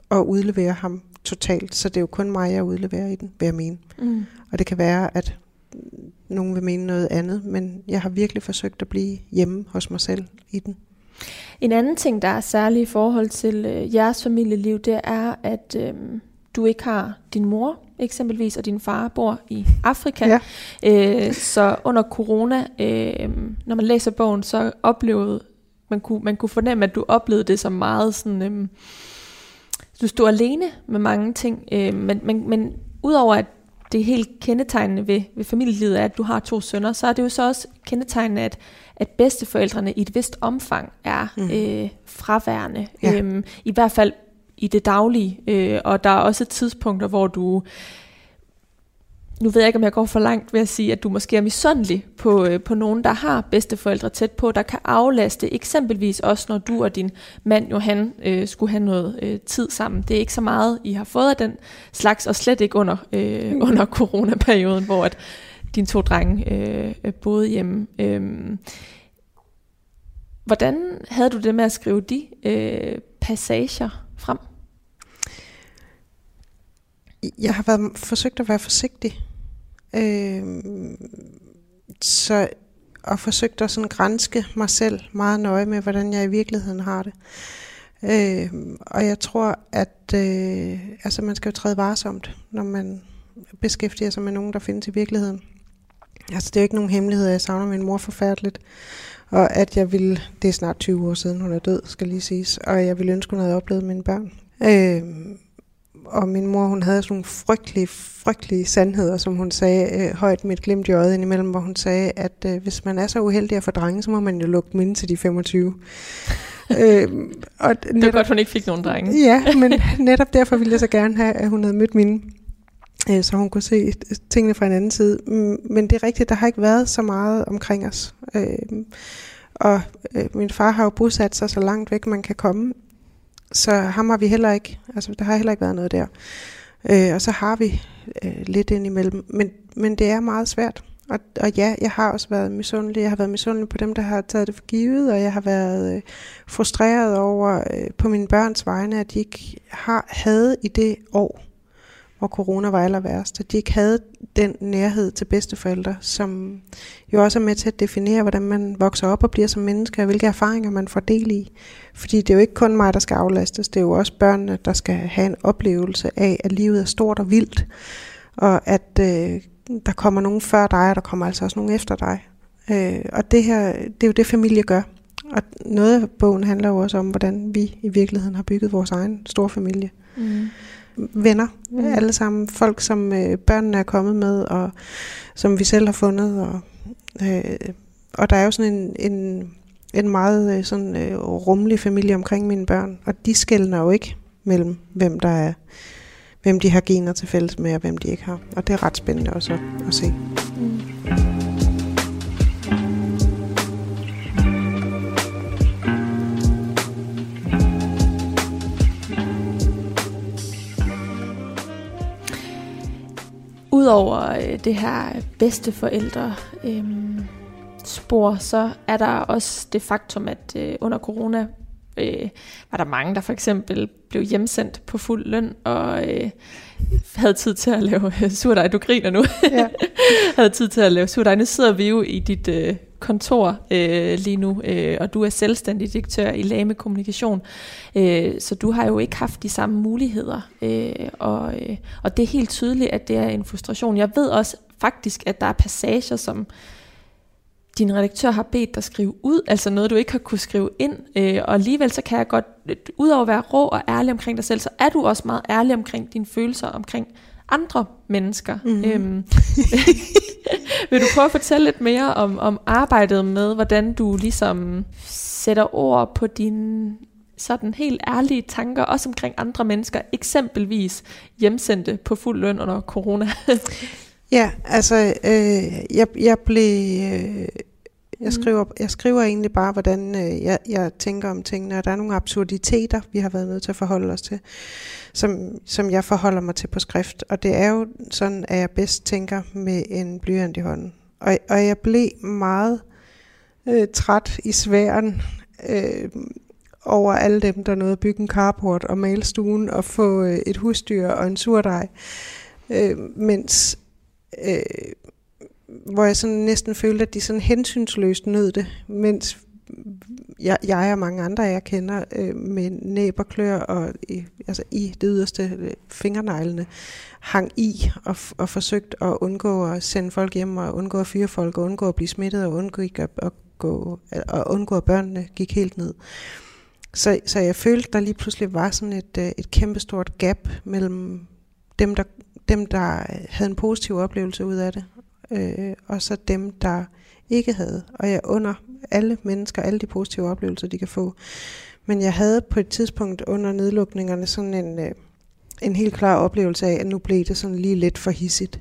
og udlevere ham totalt. Så det er jo kun mig, jeg udleverer i den, vil jeg mene. Mm. Og det kan være, at nogen vil mene noget andet, men jeg har virkelig forsøgt at blive hjemme hos mig selv i den. En anden ting, der er særlig i forhold til øh, jeres familieliv, det er, at øh, du ikke har din mor eksempelvis, og din far bor i Afrika. Ja. Øh, så under corona, øh, når man læser bogen, så oplevede man kunne, man kunne fornemme, at du oplevede det som meget sådan, øh, du stod alene med mange ting, øh, men, men, men udover at det er helt kendetegnende ved, ved familielivet er, at du har to sønner, så er det jo så også kendetegnende, at, at bedsteforældrene i et vist omfang er mm. øh, fraværende. Ja. Øhm, I hvert fald i det daglige, øh, og der er også tidspunkter, hvor du nu ved jeg ikke, om jeg går for langt ved at sige, at du måske er misundelig på, øh, på nogen, der har bedsteforældre tæt på, der kan aflaste, eksempelvis også når du og din mand Johan øh, skulle have noget øh, tid sammen. Det er ikke så meget, I har fået af den slags, og slet ikke under, øh, under coronaperioden, hvor at dine to drenge øh, boede hjemme. Øh, hvordan havde du det med at skrive de øh, passager frem? Jeg har været forsøgt at være forsigtig. Øh, så og forsøgt at sådan grænske mig selv meget nøje med, hvordan jeg i virkeligheden har det. Øh, og jeg tror, at øh, altså man skal jo træde varsomt, når man beskæftiger sig med nogen, der findes i virkeligheden. Altså det er jo ikke nogen hemmelighed, at jeg savner min mor forfærdeligt. Og at jeg ville, det er snart 20 år siden, hun er død, skal lige siges, og jeg ville ønske, hun havde oplevet mine børn. Øh, og min mor, hun havde sådan nogle frygtelige, frygtelige sandheder, som hun sagde øh, højt med et glimt i øjet indimellem, hvor hun sagde, at øh, hvis man er så uheldig at få drenge, så må man jo lukke dem ind til de 25. øh, og netop, det var godt, hun ikke fik nogen drenge. Ja, men netop derfor ville jeg så gerne have, at hun havde mødt mine, øh, så hun kunne se tingene fra en anden side. Men det er rigtigt, der har ikke været så meget omkring os. Øh, og øh, min far har jo bosat sig så langt væk, man kan komme. Så ham har vi heller ikke, altså der har heller ikke været noget der. Øh, og så har vi øh, lidt ind imellem, men, men det er meget svært. Og, og ja, jeg har også været misundelig. Jeg har været misundelig på dem, der har taget det for givet, og jeg har været øh, frustreret over øh, på mine børns vegne, at de ikke har havde i det år, hvor corona var aller værst, at de ikke havde den nærhed til bedsteforældre, som jo også er med til at definere, hvordan man vokser op og bliver som menneske, og hvilke erfaringer man får del i. Fordi det er jo ikke kun mig, der skal aflastes, det er jo også børnene, der skal have en oplevelse af, at livet er stort og vildt, og at øh, der kommer nogen før dig, og der kommer altså også nogen efter dig. Øh, og det her, det er jo det, familie gør. Og noget af bogen handler jo også om, hvordan vi i virkeligheden har bygget vores egen store familie. Mm venner, mm. alle sammen folk, som øh, børnene er kommet med, og som vi selv har fundet. Og, øh, og der er jo sådan en, en, en meget øh, sådan, øh, rummelig familie omkring mine børn, og de skældner jo ikke mellem, hvem der er hvem de har gener til fælles med, og hvem de ikke har. Og det er ret spændende også at, at se. Udover øh, det her bedsteforældre øh, spor, så er der også det faktum, at øh, under corona øh, var der mange, der for eksempel blev hjemsendt på fuld løn og øh, havde tid til at lave surdej. Du griner nu. Ja. havde tid til at lave surdej. Nu sidder vi jo i dit øh, kontor øh, lige nu, øh, og du er selvstændig direktør i Lame Kommunikation. Øh, så du har jo ikke haft de samme muligheder, øh, og, øh, og det er helt tydeligt, at det er en frustration. Jeg ved også faktisk, at der er passager, som din redaktør har bedt dig skrive ud, altså noget, du ikke har kunne skrive ind, øh, og alligevel så kan jeg godt, øh, udover at være rå og ærlig omkring dig selv, så er du også meget ærlig omkring dine følelser omkring andre mennesker. Mm. Øhm, vil du prøve at fortælle lidt mere om, om arbejdet med, hvordan du ligesom sætter ord på dine sådan helt ærlige tanker, også omkring andre mennesker, eksempelvis hjemsendte på fuld løn under corona? ja, altså, øh, jeg, jeg blev... Øh, jeg mm. skriver, jeg skriver egentlig bare, hvordan øh, jeg, jeg tænker om tingene, og der er nogle absurditeter, vi har været nødt til at forholde os til, som, som jeg forholder mig til på skrift. Og det er jo sådan, at jeg bedst tænker med en blyant i hånden. Og, og jeg blev meget øh, træt i sværen øh, over alle dem, der nåede at bygge en carport og male stuen og få øh, et husdyr og en surdej. Øh, mens... Øh, hvor jeg sådan næsten følte, at de sådan hensynsløst nød det, mens jeg, jeg og mange andre, jeg kender øh, med næb og klør og i, altså i det yderste øh, fingerneglene, hang i og, og forsøgt at undgå at sende folk hjem og undgå at fyre folk og undgå at blive smittet og undgå at, at, gå, at undgå at børnene gik helt ned. Så, så jeg følte, der lige pludselig var sådan et, øh, et kæmpestort gap mellem dem, der, dem, der havde en positiv oplevelse ud af det, øh, og så dem, der ikke havde. Og jeg under alle mennesker, alle de positive oplevelser, de kan få. Men jeg havde på et tidspunkt under nedlukningerne sådan en, øh, en helt klar oplevelse af, at nu blev det sådan lige lidt for hissigt.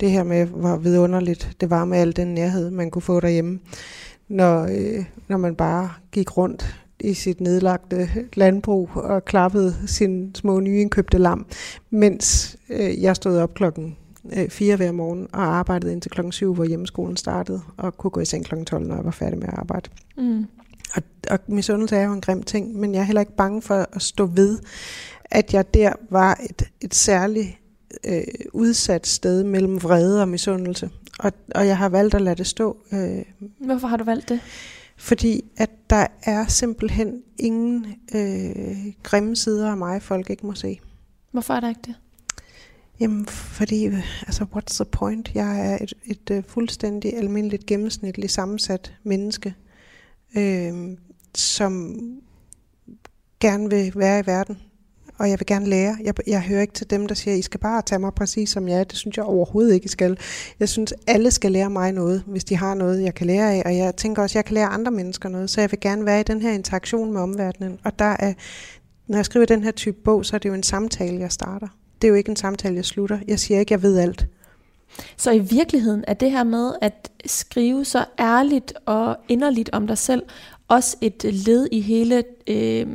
Det her med, hvor vidunderligt det var med al den nærhed, man kunne få derhjemme, når, øh, når man bare gik rundt i sit nedlagte landbrug og klappede sin små nyindkøbte lam, mens øh, jeg stod op klokken øh, 4 hver morgen og arbejdede indtil klokken 7, hvor hjemmeskolen startede, og kunne gå i seng klokken 12, når jeg var færdig med at arbejde. Mm. Og, og misundelse er jo en grim ting, men jeg er heller ikke bange for at stå ved, at jeg der var et, et særligt øh, udsat sted mellem vrede og misundelse. Og, og jeg har valgt at lade det stå. Øh, Hvorfor har du valgt det? Fordi at der er simpelthen ingen øh, grimme sider af mig, folk ikke må se. Hvorfor er der ikke det? Jamen, fordi, altså, what's the point? Jeg er et, et, et uh, fuldstændig almindeligt gennemsnitligt sammensat menneske, øh, som gerne vil være i verden, og jeg vil gerne lære. Jeg, jeg hører ikke til dem, der siger, I skal bare tage mig præcis som jeg er. Det synes jeg overhovedet ikke, I skal. Jeg synes, alle skal lære mig noget, hvis de har noget, jeg kan lære af. Og jeg tænker også, jeg kan lære andre mennesker noget. Så jeg vil gerne være i den her interaktion med omverdenen. Og der er, når jeg skriver den her type bog, så er det jo en samtale, jeg starter. Det er jo ikke en samtale, jeg slutter. Jeg siger ikke, jeg ved alt. Så i virkeligheden er det her med at skrive så ærligt og inderligt om dig selv, også et led i hele øh,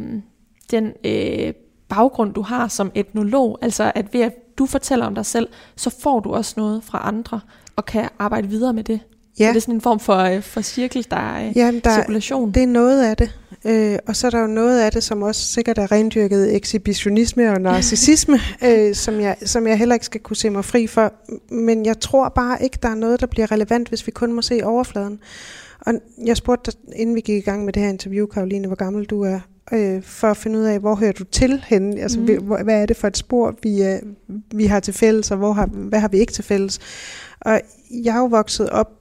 den øh, baggrund, du har som etnolog. Altså at ved at du fortæller om dig selv, så får du også noget fra andre og kan arbejde videre med det. Ja. Så det er sådan en form for, øh, for cirkel, der er Jamen, der, cirkulation. Det er noget af det. Øh, og så er der jo noget af det, som også sikkert er rendyrket ekshibitionisme og narcissisme, øh, som, jeg, som jeg heller ikke skal kunne se mig fri for. Men jeg tror bare ikke, der er noget, der bliver relevant, hvis vi kun må se overfladen. Og jeg spurgte dig, inden vi gik i gang med det her interview, Karoline, hvor gammel du er, øh, for at finde ud af, hvor hører du til henne? Altså, mm. hvad, hvad er det for et spor, vi, øh, vi har til fælles, og hvor har, hvad har vi ikke til fælles? Og jeg er jo vokset op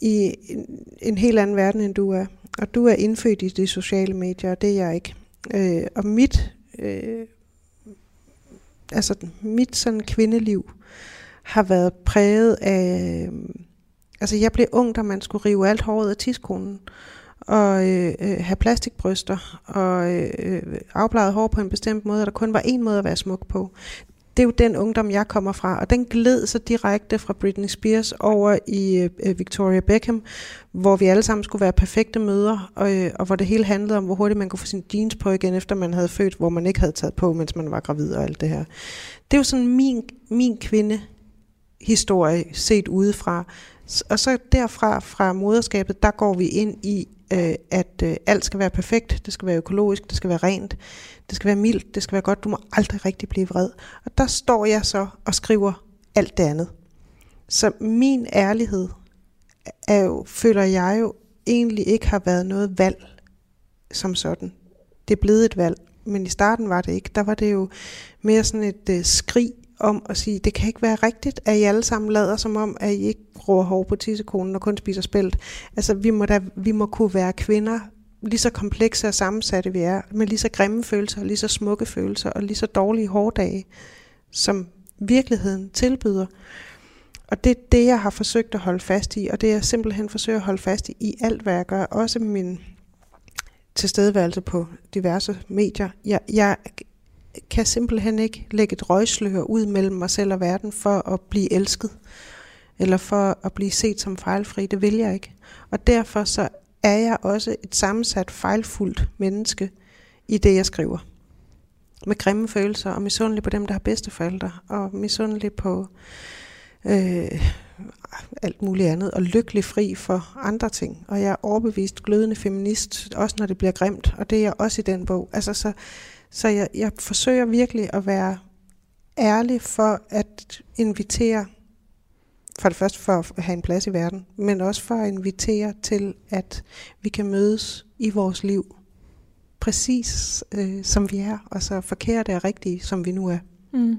i en, en helt anden verden, end du er. Og du er indfødt i de sociale medier, og det er jeg ikke. Øh, og mit, øh, altså mit sådan kvindeliv har været præget af... Øh, altså jeg blev ung, da man skulle rive alt håret af tidskonen og øh, øh have plastikbryster og øh, øh, afbladet hår på en bestemt måde, og der kun var én måde at være smuk på. Det er jo den ungdom, jeg kommer fra, og den gled så direkte fra Britney Spears over i øh, Victoria Beckham, hvor vi alle sammen skulle være perfekte møder, og, øh, og hvor det hele handlede om, hvor hurtigt man kunne få sin jeans på igen, efter man havde født, hvor man ikke havde taget på, mens man var gravid og alt det her. Det er jo sådan min, min kvinde historie set udefra. Og så derfra, fra moderskabet, der går vi ind i øh, at øh, alt skal være perfekt, det skal være økologisk, det skal være rent, det skal være mildt, det skal være godt, du må aldrig rigtig blive vred. Og der står jeg så og skriver alt det andet. Så min ærlighed er jo, føler jeg jo egentlig ikke har været noget valg som sådan. Det er blevet et valg, men i starten var det ikke. Der var det jo mere sådan et øh, skrig om at sige, det kan ikke være rigtigt, at I alle sammen lader som om, at I ikke bruger hår på tissekonen og kun spiser spælt. Altså, vi må, da, vi må kunne være kvinder, lige så komplekse og sammensatte vi er, med lige så grimme følelser, lige så smukke følelser og lige så dårlige hårdage, som virkeligheden tilbyder. Og det er det, jeg har forsøgt at holde fast i, og det jeg simpelthen forsøger at holde fast i i alt, hvad jeg gør. Også min tilstedeværelse på diverse medier. Jeg, jeg kan simpelthen ikke lægge et røgslør ud mellem mig selv og verden for at blive elsket, eller for at blive set som fejlfri. Det vil jeg ikke. Og derfor så er jeg også et sammensat fejlfuldt menneske i det, jeg skriver. Med grimme følelser, og misundelig på dem, der har bedste forældre, og misundelig på øh, alt muligt andet, og lykkelig fri for andre ting. Og jeg er overbevist glødende feminist, også når det bliver grimt, og det er jeg også i den bog. Altså så så jeg, jeg forsøger virkelig at være ærlig for at invitere, for det første for at have en plads i verden, men også for at invitere til, at vi kan mødes i vores liv præcis øh, som vi er, og så forkerte og rigtige, som vi nu er. Mm.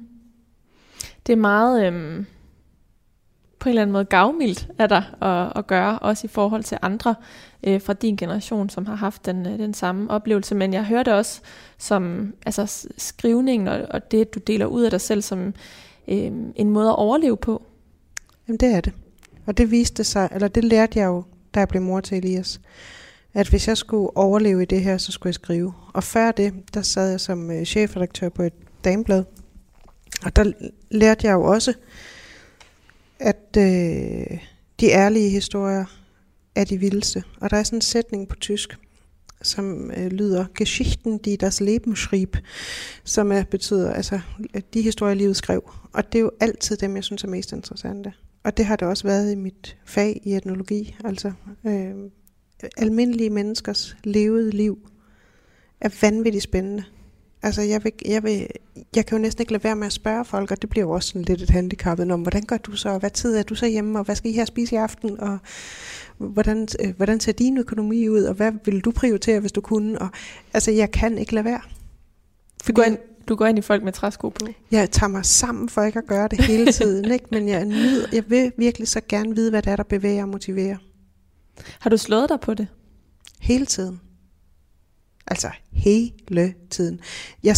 Det er meget øh, på en eller anden måde gavmildt af dig at, at gøre, også i forhold til andre øh, fra din generation, som har haft den, øh, den samme oplevelse. Men jeg hørte også som altså, skrivningen og, og det, du deler ud af dig selv, som øh, en måde at overleve på. Jamen det er det. Og det viste sig, eller det lærte jeg jo, da jeg blev mor til Elias, at hvis jeg skulle overleve i det her, så skulle jeg skrive. Og før det, der sad jeg som øh, chefredaktør på et dameblad. Og der lærte jeg jo også, at øh, de ærlige historier er de vildeste. Og der er sådan en sætning på tysk, som øh, lyder Geschichten, die das Leben schrieb, som er, betyder, altså de historier, livet skrev. Og det er jo altid dem, jeg synes er mest interessante. Og det har det også været i mit fag i etnologi. Altså øh, almindelige menneskers levede liv er vanvittigt spændende. Altså, jeg, vil, jeg, vil, jeg kan jo næsten ikke lade være med at spørge folk, og det bliver jo også sådan lidt et handicappet om, hvordan gør du så, og hvad tid er du så hjemme, og hvad skal I her spise i aften, og hvordan, øh, hvordan ser din økonomi ud, og hvad vil du prioritere, hvis du kunne? Og, altså, jeg kan ikke lade være. Fordi, du, går ind, du går ind i folk med træsko på? Jeg tager mig sammen for ikke at gøre det hele tiden, ikke? men jeg, nyder, jeg vil virkelig så gerne vide, hvad det er, der bevæger og motiverer. Har du slået dig på det? Hele tiden. Altså hele tiden. Jeg,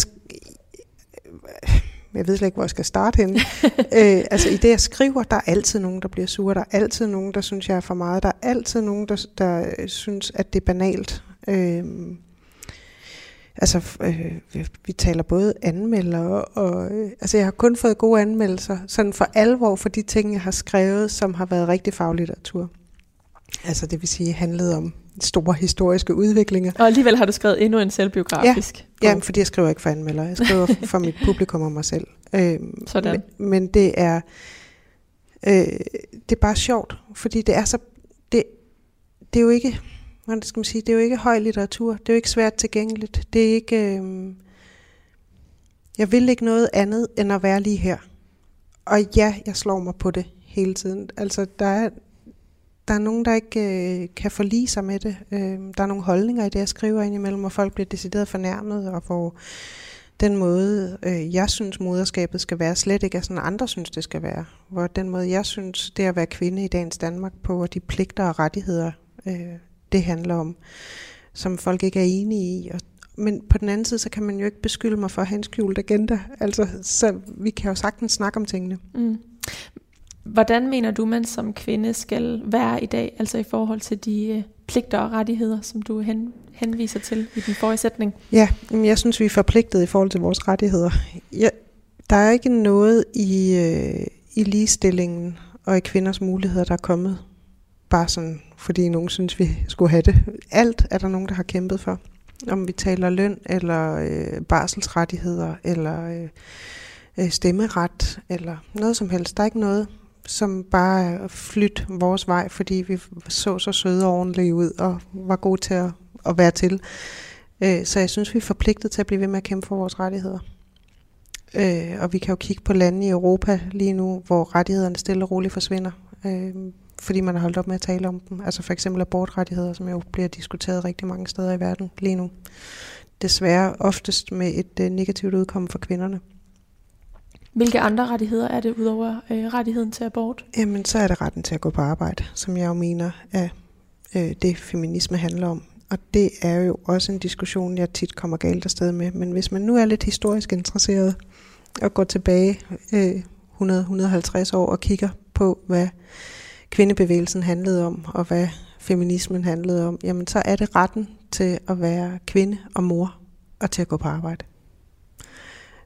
jeg ved slet ikke, hvor jeg skal starte henne. øh, altså i det, jeg skriver, der er altid nogen, der bliver sure. Der er altid nogen, der synes, jeg er for meget. Der er altid nogen, der, der synes, at det er banalt. Øh, altså, øh, vi taler både anmeldere, og øh, altså, jeg har kun fået gode anmeldelser, sådan for alvor for de ting, jeg har skrevet, som har været rigtig faglitteratur. Altså det vil sige handlet om store historiske udviklinger. Og alligevel har du skrevet endnu en selvbiografisk Ja, ja fordi jeg skriver ikke for anmelder. Jeg skriver for mit publikum og mig selv. Øhm, Sådan. Men, men det er øh, det er bare sjovt, fordi det er så det, det er jo ikke hvordan skal man sige, det er jo ikke høj litteratur. Det er jo ikke svært tilgængeligt. Det er ikke øh, jeg vil ikke noget andet end at være lige her. Og ja, jeg slår mig på det hele tiden. Altså der er der er nogen, der ikke øh, kan forlige sig med det. Øh, der er nogle holdninger i det, jeg skriver indimellem, hvor folk bliver decideret fornærmet, og hvor den måde, øh, jeg synes, moderskabet skal være, slet ikke er sådan, andre synes, det skal være. Hvor den måde, jeg synes, det at være kvinde i dagens Danmark på, og de pligter og rettigheder, øh, det handler om, som folk ikke er enige i. Og, men på den anden side, så kan man jo ikke beskylde mig for at have en skjult agenda. Altså, så vi kan jo sagtens snakke om tingene. Mm. Hvordan mener du, man som kvinde skal være i dag, altså i forhold til de øh, pligter og rettigheder, som du hen, henviser til i din forrige sætning? Ja, jeg synes, vi er forpligtet i forhold til vores rettigheder. Ja, der er ikke noget i, øh, i ligestillingen og i kvinders muligheder, der er kommet bare sådan, fordi nogen synes, vi skulle have det. Alt er der nogen, der har kæmpet for. Om vi taler løn, eller øh, barselsrettigheder, eller øh, øh stemmeret, eller noget som helst. Der er ikke noget, som bare flyt vores vej, fordi vi så så søde og ordentlige ud, og var gode til at, at være til. Øh, så jeg synes, vi er forpligtet til at blive ved med at kæmpe for vores rettigheder. Øh, og vi kan jo kigge på lande i Europa lige nu, hvor rettighederne stille og roligt forsvinder, øh, fordi man har holdt op med at tale om dem. Altså for eksempel abortrettigheder, som jo bliver diskuteret rigtig mange steder i verden lige nu. Desværre oftest med et øh, negativt udkomme for kvinderne. Hvilke andre rettigheder er det, udover øh, rettigheden til abort? Jamen, så er det retten til at gå på arbejde, som jeg jo mener er øh, det, feminisme handler om. Og det er jo også en diskussion, jeg tit kommer galt afsted med. Men hvis man nu er lidt historisk interesseret og går tilbage øh, 100-150 år og kigger på, hvad kvindebevægelsen handlede om, og hvad feminismen handlede om, jamen så er det retten til at være kvinde og mor, og til at gå på arbejde.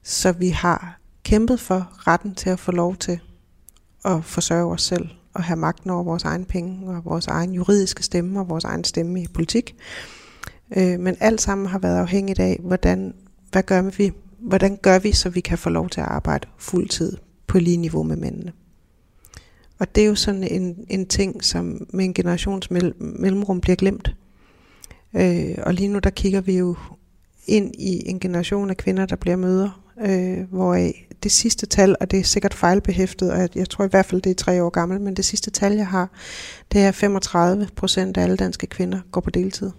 Så vi har kæmpet for retten til at få lov til at forsørge os selv og have magten over vores egen penge og vores egen juridiske stemme og vores egen stemme i politik. Øh, men alt sammen har været afhængigt af, hvordan, hvad gør vi, hvordan gør vi, så vi kan få lov til at arbejde fuldtid på lige niveau med mændene. Og det er jo sådan en, en ting, som med en generations mellemrum bliver glemt. Øh, og lige nu der kigger vi jo ind i en generation af kvinder, der bliver møder, øh, hvor det sidste tal, og det er sikkert fejlbehæftet, og jeg tror i hvert fald, det er tre år gammelt, men det sidste tal, jeg har, det er 35 procent af alle danske kvinder går på deltid.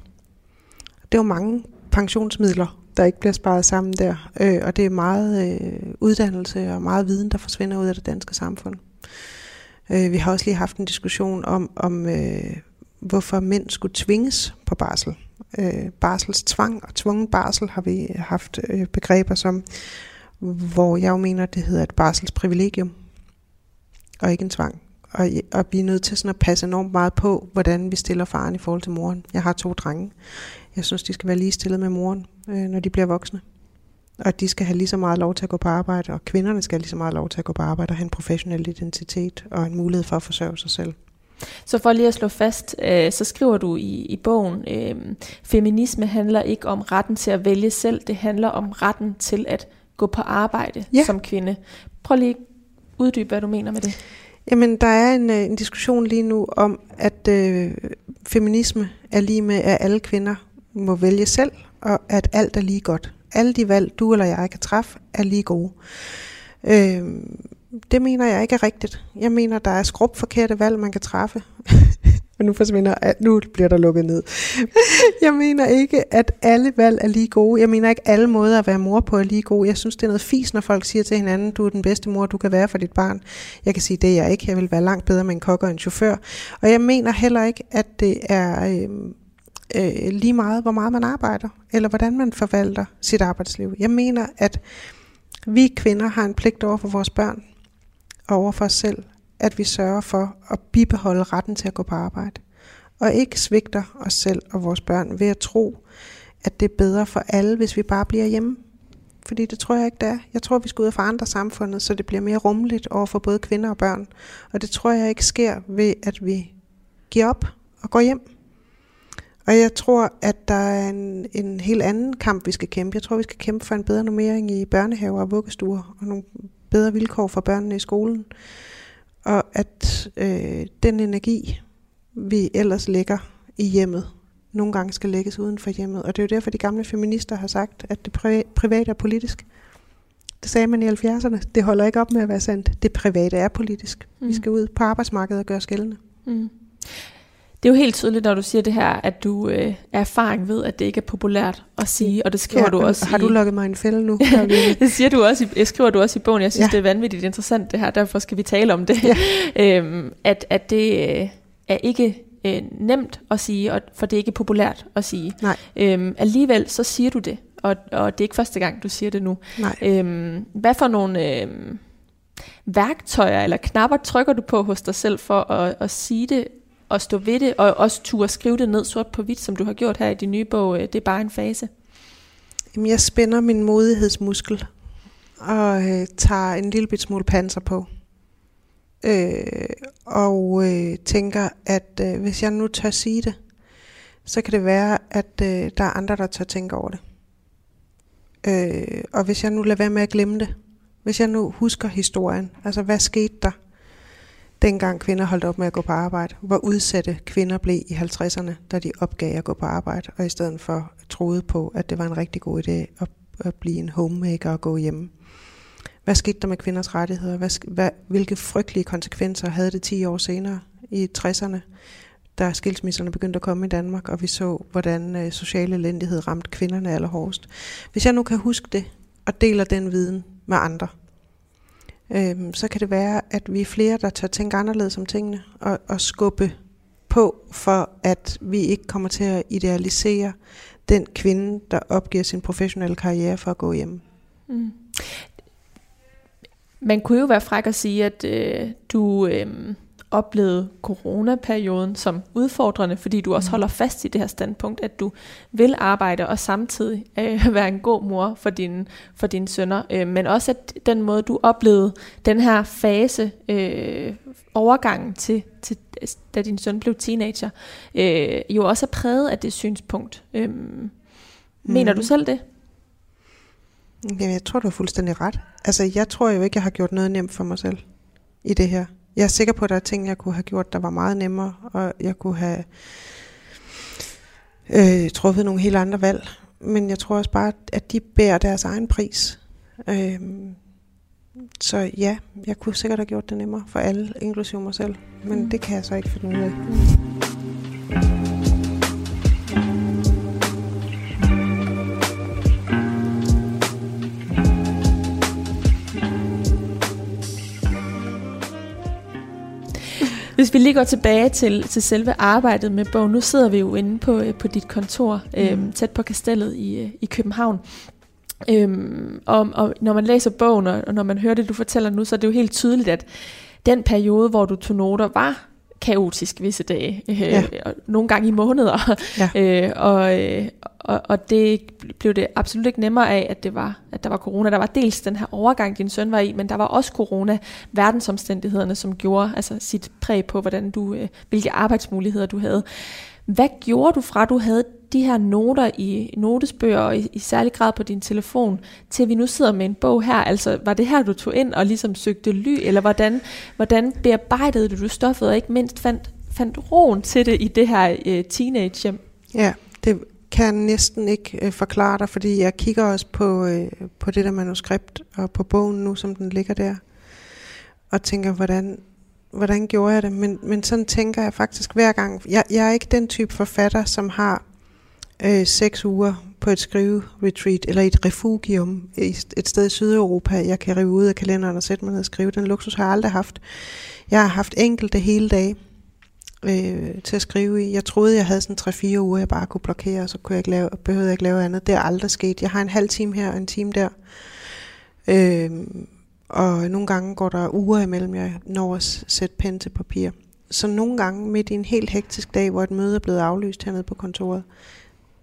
Det er jo mange pensionsmidler, der ikke bliver sparet sammen der, øh, og det er meget øh, uddannelse og meget viden, der forsvinder ud af det danske samfund. Øh, vi har også lige haft en diskussion om, om øh, hvorfor mænd skulle tvinges på barsel. Øh, barselstvang og tvungen barsel har vi øh, haft øh, begreber som, hvor jeg jo mener, det hedder et barselsprivilegium, og ikke en tvang. Og, og vi er nødt til sådan at passe enormt meget på, hvordan vi stiller faren i forhold til moren. Jeg har to drenge. Jeg synes, de skal være lige stillet med moren, øh, når de bliver voksne. Og de skal have lige så meget lov til at gå på arbejde, og kvinderne skal have lige så meget lov til at gå på arbejde og have en professionel identitet og en mulighed for at forsørge sig selv. Så for lige at slå fast, øh, så skriver du i, i bogen, øh, feminisme handler ikke om retten til at vælge selv, det handler om retten til at gå på arbejde ja. som kvinde. Prøv lige at uddybe, hvad du mener med det. Jamen, der er en, øh, en diskussion lige nu om, at øh, feminisme er lige med, at alle kvinder må vælge selv, og at alt er lige godt. Alle de valg, du eller jeg kan træffe, er lige gode. Øh, det mener jeg ikke er rigtigt. Jeg mener, der er skrub forkerte valg, man kan træffe. Men nu forsvinder, nu bliver der lukket ned. jeg mener ikke, at alle valg er lige gode. Jeg mener ikke, at alle måder at være mor på er lige gode. Jeg synes, det er noget fis, når folk siger til hinanden, du er den bedste mor, du kan være for dit barn. Jeg kan sige, det er jeg ikke. Jeg vil være langt bedre med en kok og en chauffør. Og jeg mener heller ikke, at det er øh, øh, lige meget, hvor meget man arbejder, eller hvordan man forvalter sit arbejdsliv. Jeg mener, at vi kvinder har en pligt over for vores børn, over for os selv, at vi sørger for at bibeholde retten til at gå på arbejde. Og ikke svigter os selv og vores børn ved at tro, at det er bedre for alle, hvis vi bare bliver hjemme. Fordi det tror jeg ikke, det er. Jeg tror, vi skal ud og forandre samfundet, så det bliver mere rummeligt over for både kvinder og børn. Og det tror jeg ikke sker ved, at vi giver op og går hjem. Og jeg tror, at der er en, en helt anden kamp, vi skal kæmpe. Jeg tror, vi skal kæmpe for en bedre normering i børnehaver og vuggestuer, og nogle bedre vilkår for børnene i skolen. Og at øh, den energi, vi ellers lægger i hjemmet, nogle gange skal lægges uden for hjemmet. Og det er jo derfor, de gamle feminister har sagt, at det private er politisk. Det sagde man i 70'erne. Det holder ikke op med at være sandt. Det private er politisk. Mm. Vi skal ud på arbejdsmarkedet og gøre skældende. Mm. Det er jo helt tydeligt, når du siger det her, at du øh, er erfaring ved, at det ikke er populært at sige, og det skriver ja, du også Har i, du lukket mig en fælde nu? det siger du også i, skriver du også i bogen. Jeg synes, ja. det er vanvittigt interessant det her, derfor skal vi tale om det. Ja. øhm, at, at det øh, er ikke øh, nemt at sige, og, for det er ikke populært at sige. Nej. Øhm, alligevel så siger du det, og, og det er ikke første gang, du siger det nu. Nej. Øhm, hvad for nogle... Øh, værktøjer eller knapper trykker du på hos dig selv for at, at sige det at stå ved det, og også turde skrive det ned sort på hvidt, som du har gjort her i din nye bog, øh, Det er bare en fase? Jamen, jeg spænder min modighedsmuskel, og øh, tager en lille bit smule panser på. Øh, og øh, tænker, at øh, hvis jeg nu tør sige det, så kan det være, at øh, der er andre, der tør tænke over det. Øh, og hvis jeg nu lader være med at glemme det, hvis jeg nu husker historien, altså hvad skete der? Dengang kvinder holdt op med at gå på arbejde, hvor udsatte kvinder blev i 50'erne, da de opgav at gå på arbejde, og i stedet for troede på, at det var en rigtig god idé at, at blive en homemaker og gå hjemme. Hvad skete der med kvinders rettigheder? Hvad, hvad, hvilke frygtelige konsekvenser havde det 10 år senere i 60'erne, da skilsmisserne begyndte at komme i Danmark, og vi så, hvordan øh, social elendighed ramte kvinderne allerhårdest. Hvis jeg nu kan huske det, og deler den viden med andre, øhm, så kan det være, at vi er flere, der tør tænke anderledes om tingene, og, og skubbe på, for at vi ikke kommer til at idealisere den kvinde, der opgiver sin professionelle karriere for at gå hjem. Mm. Man kunne jo være fræk at sige, at øh, du... Øh oplevede coronaperioden som udfordrende, fordi du også mm. holder fast i det her standpunkt, at du vil arbejde og samtidig øh, være en god mor for, din, for dine sønner, øh, men også at den måde, du oplevede den her fase, øh, overgangen til, til, da din søn blev teenager, øh, jo også er præget af det synspunkt. Øh, mm. Mener du selv det? Jamen, jeg tror, du har fuldstændig ret. Altså, jeg tror jo ikke, jeg har gjort noget nemt for mig selv i det her. Jeg er sikker på, at der er ting, jeg kunne have gjort, der var meget nemmere, og jeg kunne have øh, truffet nogle helt andre valg. Men jeg tror også bare, at de bærer deres egen pris. Øh, så ja, jeg kunne sikkert have gjort det nemmere for alle, inklusive mig selv. Men mm. det kan jeg så ikke finde ud af. Mm. Hvis vi lige går tilbage til, til selve arbejdet med bogen. Nu sidder vi jo inde på, øh, på dit kontor, mm. øhm, tæt på kastellet i, øh, i København. Øhm, og, og når man læser bogen, og når man hører det, du fortæller nu, så er det jo helt tydeligt, at den periode, hvor du tog noter, var kaotisk visse dage. Øh, ja. Nogle gange i måneder. Ja. øh, og, øh, og, og det blev det absolut ikke nemmere af, at, det var, at der var corona. Der var dels den her overgang, din søn var i, men der var også corona, verdensomstændighederne, som gjorde altså sit præg på, hvordan du, øh, hvilke arbejdsmuligheder du havde. Hvad gjorde du fra, du havde de her noter i notesbøger, og i, i særlig grad på din telefon, til vi nu sidder med en bog her? Altså, var det her, du tog ind og ligesom søgte ly, eller hvordan, hvordan bearbejdede du stoffet, og ikke mindst fandt, fandt roen til det i det her øh, teenage-hjem? Ja, det kan næsten ikke øh, forklare dig, fordi jeg kigger også på, øh, på det der manuskript, og på bogen nu, som den ligger der, og tænker, hvordan hvordan gjorde jeg det? Men, men sådan tænker jeg faktisk hver gang. Jeg, jeg er ikke den type forfatter, som har øh, seks uger på et skrive-retreat eller et refugium et sted i Sydeuropa, jeg kan rive ud af kalenderen og sætte mig ned og skrive. Den luksus har jeg aldrig haft. Jeg har haft enkelte hele dage øh, til at skrive i. Jeg troede, jeg havde sådan 3-4 uger, jeg bare kunne blokere, og så kunne jeg ikke lave, behøvede jeg ikke lave andet. Det er aldrig sket. Jeg har en halv time her og en time der. Øh, og nogle gange går der uger imellem, jeg når at sætte pen til papir. Så nogle gange midt i en helt hektisk dag, hvor et møde er blevet aflyst hernede på kontoret,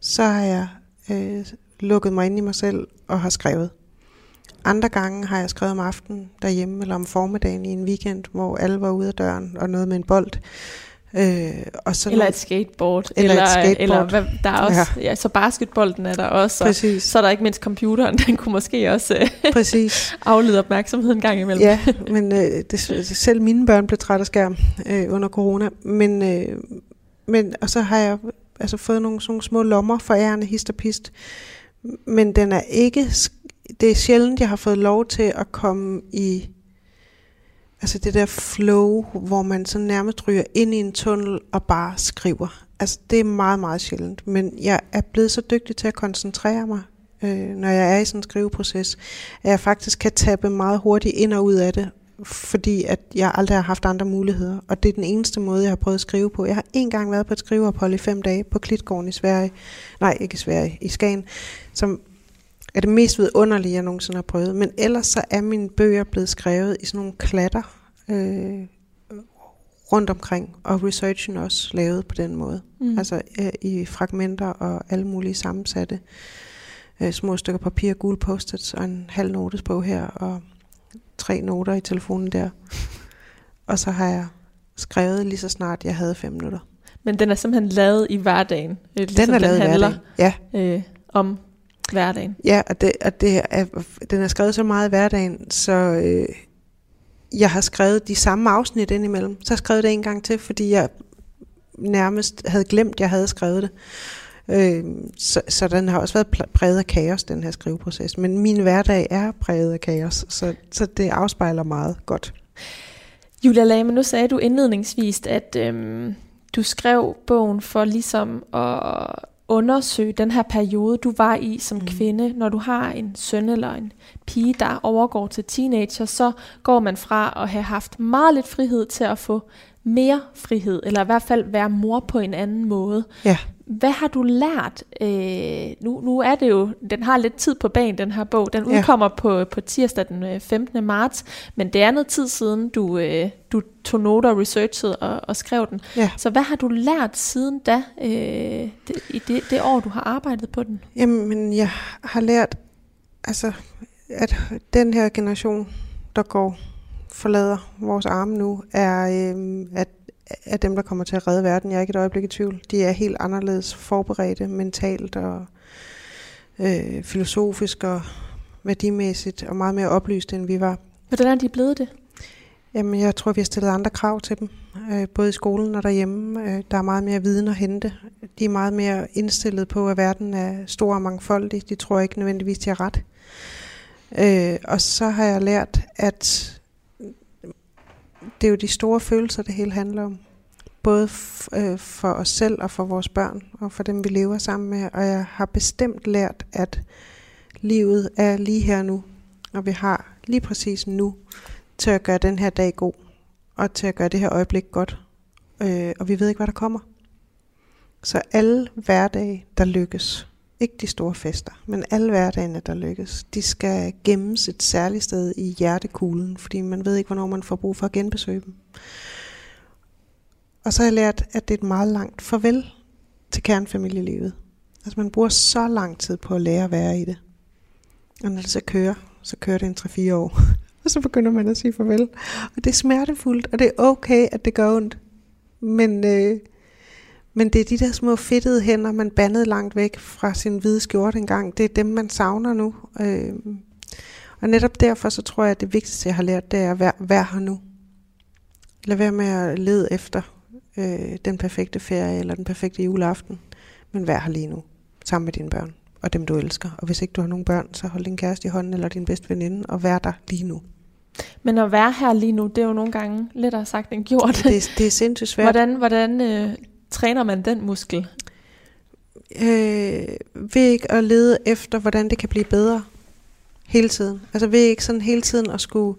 så har jeg øh, lukket mig ind i mig selv og har skrevet. Andre gange har jeg skrevet om aftenen derhjemme, eller om formiddagen i en weekend, hvor alle var ude af døren og noget med en bold. Øh, og så eller et skateboard. Eller, eller, et skateboard. eller hvad, der er også, ja. ja. så basketbolden er der også. Præcis. så er der ikke mindst computeren, den kunne måske også øh, Præcis. aflede opmærksomhed en gang imellem. Ja, men øh, det, selv mine børn blev træt af skærm øh, under corona. Men, øh, men, og så har jeg altså fået nogle, sådan små lommer for ærende hist og pist. Men den er ikke, det er sjældent, jeg har fået lov til at komme i Altså det der flow, hvor man så nærmest ryger ind i en tunnel og bare skriver. Altså det er meget, meget sjældent. Men jeg er blevet så dygtig til at koncentrere mig, øh, når jeg er i sådan en skriveproces, at jeg faktisk kan tabe meget hurtigt ind og ud af det, fordi at jeg aldrig har haft andre muligheder. Og det er den eneste måde, jeg har prøvet at skrive på. Jeg har en gang været på et skriveophold i fem dage på Klitgården i Sverige. Nej, ikke i Sverige, i Skagen, som er det mest vidunderlige, jeg nogensinde har prøvet. Men ellers så er mine bøger blevet skrevet i sådan nogle klatter øh, rundt omkring, og researchen også lavet på den måde. Mm. Altså øh, i fragmenter og alle mulige sammensatte øh, små stykker papir, gule post og en halv notesbog her, og tre noter i telefonen der. og så har jeg skrevet lige så snart jeg havde fem minutter. Men den er simpelthen lavet i hverdagen? Ligesom den er lavet den handler, i hverdagen, ja. Øh, om hverdagen. Ja, og, det, og det er, den er skrevet så meget i hverdagen, så øh, jeg har skrevet de samme afsnit indimellem. Så har jeg skrevet det en gang til, fordi jeg nærmest havde glemt, at jeg havde skrevet det. Øh, så, så den har også været præget af kaos, den her skriveproces. Men min hverdag er præget af kaos, så, så det afspejler meget godt. Julia Lame, nu sagde du indledningsvis, at øhm, du skrev bogen for ligesom at undersøge den her periode, du var i som mm. kvinde. Når du har en søn eller en pige, der overgår til teenager, så går man fra at have haft meget lidt frihed til at få mere frihed, eller i hvert fald være mor på en anden måde. Ja. Hvad har du lært? Øh, nu, nu er det jo, den har lidt tid på banen, den her bog. Den udkommer ja. på, på tirsdag den 15. Øh, marts, men det er noget tid siden, du, øh, du tog noter og researchede og, og skrev den. Ja. Så hvad har du lært siden da, øh, det, i det, det år, du har arbejdet på den? Jamen, jeg har lært, altså, at den her generation, der går forlader vores arme nu, er, øh, at er dem, der kommer til at redde verden. Jeg er ikke et øjeblik i tvivl. De er helt anderledes forberedte mentalt og øh, filosofisk og værdimæssigt og meget mere oplyst, end vi var. Hvordan er de blevet det? Jamen, jeg tror, vi har stillet andre krav til dem, øh, både i skolen og derhjemme. Øh, der er meget mere viden at hente. De er meget mere indstillet på, at verden er stor og mangfoldig. De tror ikke nødvendigvis, de har ret. Øh, og så har jeg lært, at det er jo de store følelser, det hele handler om. Både øh, for os selv og for vores børn, og for dem, vi lever sammen med. Og jeg har bestemt lært, at livet er lige her nu, og vi har lige præcis nu til at gøre den her dag god, og til at gøre det her øjeblik godt. Øh, og vi ved ikke, hvad der kommer. Så alle hverdage, der lykkes, ikke de store fester, men alle hverdagene, der lykkes, de skal gemmes et særligt sted i hjertekuglen, fordi man ved ikke, hvornår man får brug for at genbesøge dem. Og så har jeg lært, at det er et meget langt farvel til kernfamilielivet. Altså man bruger så lang tid på at lære at være i det. Og når det så kører, så kører det en 3-4 år. og så begynder man at sige farvel. Og det er smertefuldt, og det er okay, at det gør ondt. Men, øh, men det er de der små fedtede hænder, man bandede langt væk fra sin hvide skjorte engang. Det er dem, man savner nu. Øh, og netop derfor, så tror jeg, at det vigtigste, jeg har lært, det er at være, være her nu. Lad være med at lede efter øh, den perfekte ferie eller den perfekte juleaften. Men vær her lige nu, sammen med dine børn og dem, du elsker. Og hvis ikke du har nogen børn, så hold din kæreste i hånden eller din bedste veninde og vær der lige nu. Men at være her lige nu, det er jo nogle gange lettere sagt end gjort. Det, det er sindssygt svært. Hvordan, hvordan øh, træner man den muskel? Øh, ved ikke at lede efter, hvordan det kan blive bedre hele tiden. Altså ved ikke sådan hele tiden at skulle,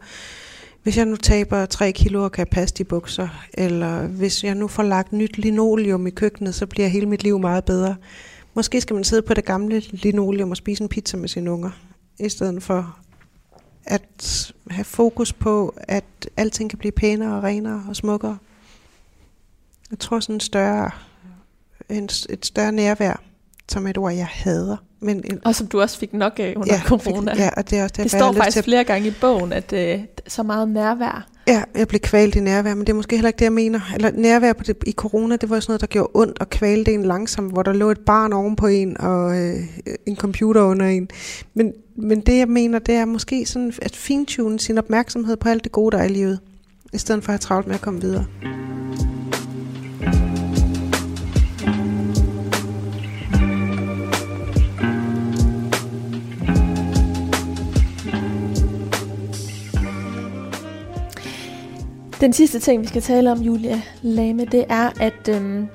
hvis jeg nu taber 3 kilo og kan passe de bukser, eller hvis jeg nu får lagt nyt linoleum i køkkenet, så bliver hele mit liv meget bedre. Måske skal man sidde på det gamle linoleum og spise en pizza med sine unger, i stedet for at have fokus på, at alting kan blive pænere og renere og smukkere. Jeg tror sådan en større, en, et større nærvær, som et ord, jeg hader. Men en, og som du også fik nok af under ja, corona. Ja, og det er også det, det står faktisk flere gange i bogen, at øh, så meget nærvær. Ja, jeg blev kvalt i nærvær, men det er måske heller ikke det, jeg mener. Eller nærvær på det, i corona, det var sådan noget, der gjorde ondt og kvalte en langsomt, hvor der lå et barn oven på en og øh, en computer under en. Men, men det, jeg mener, det er måske sådan at fintune sin opmærksomhed på alt det gode, der er i livet, i stedet for at have travlt med at komme videre. Den sidste ting, vi skal tale om, Julia Lame, det er, at øhm,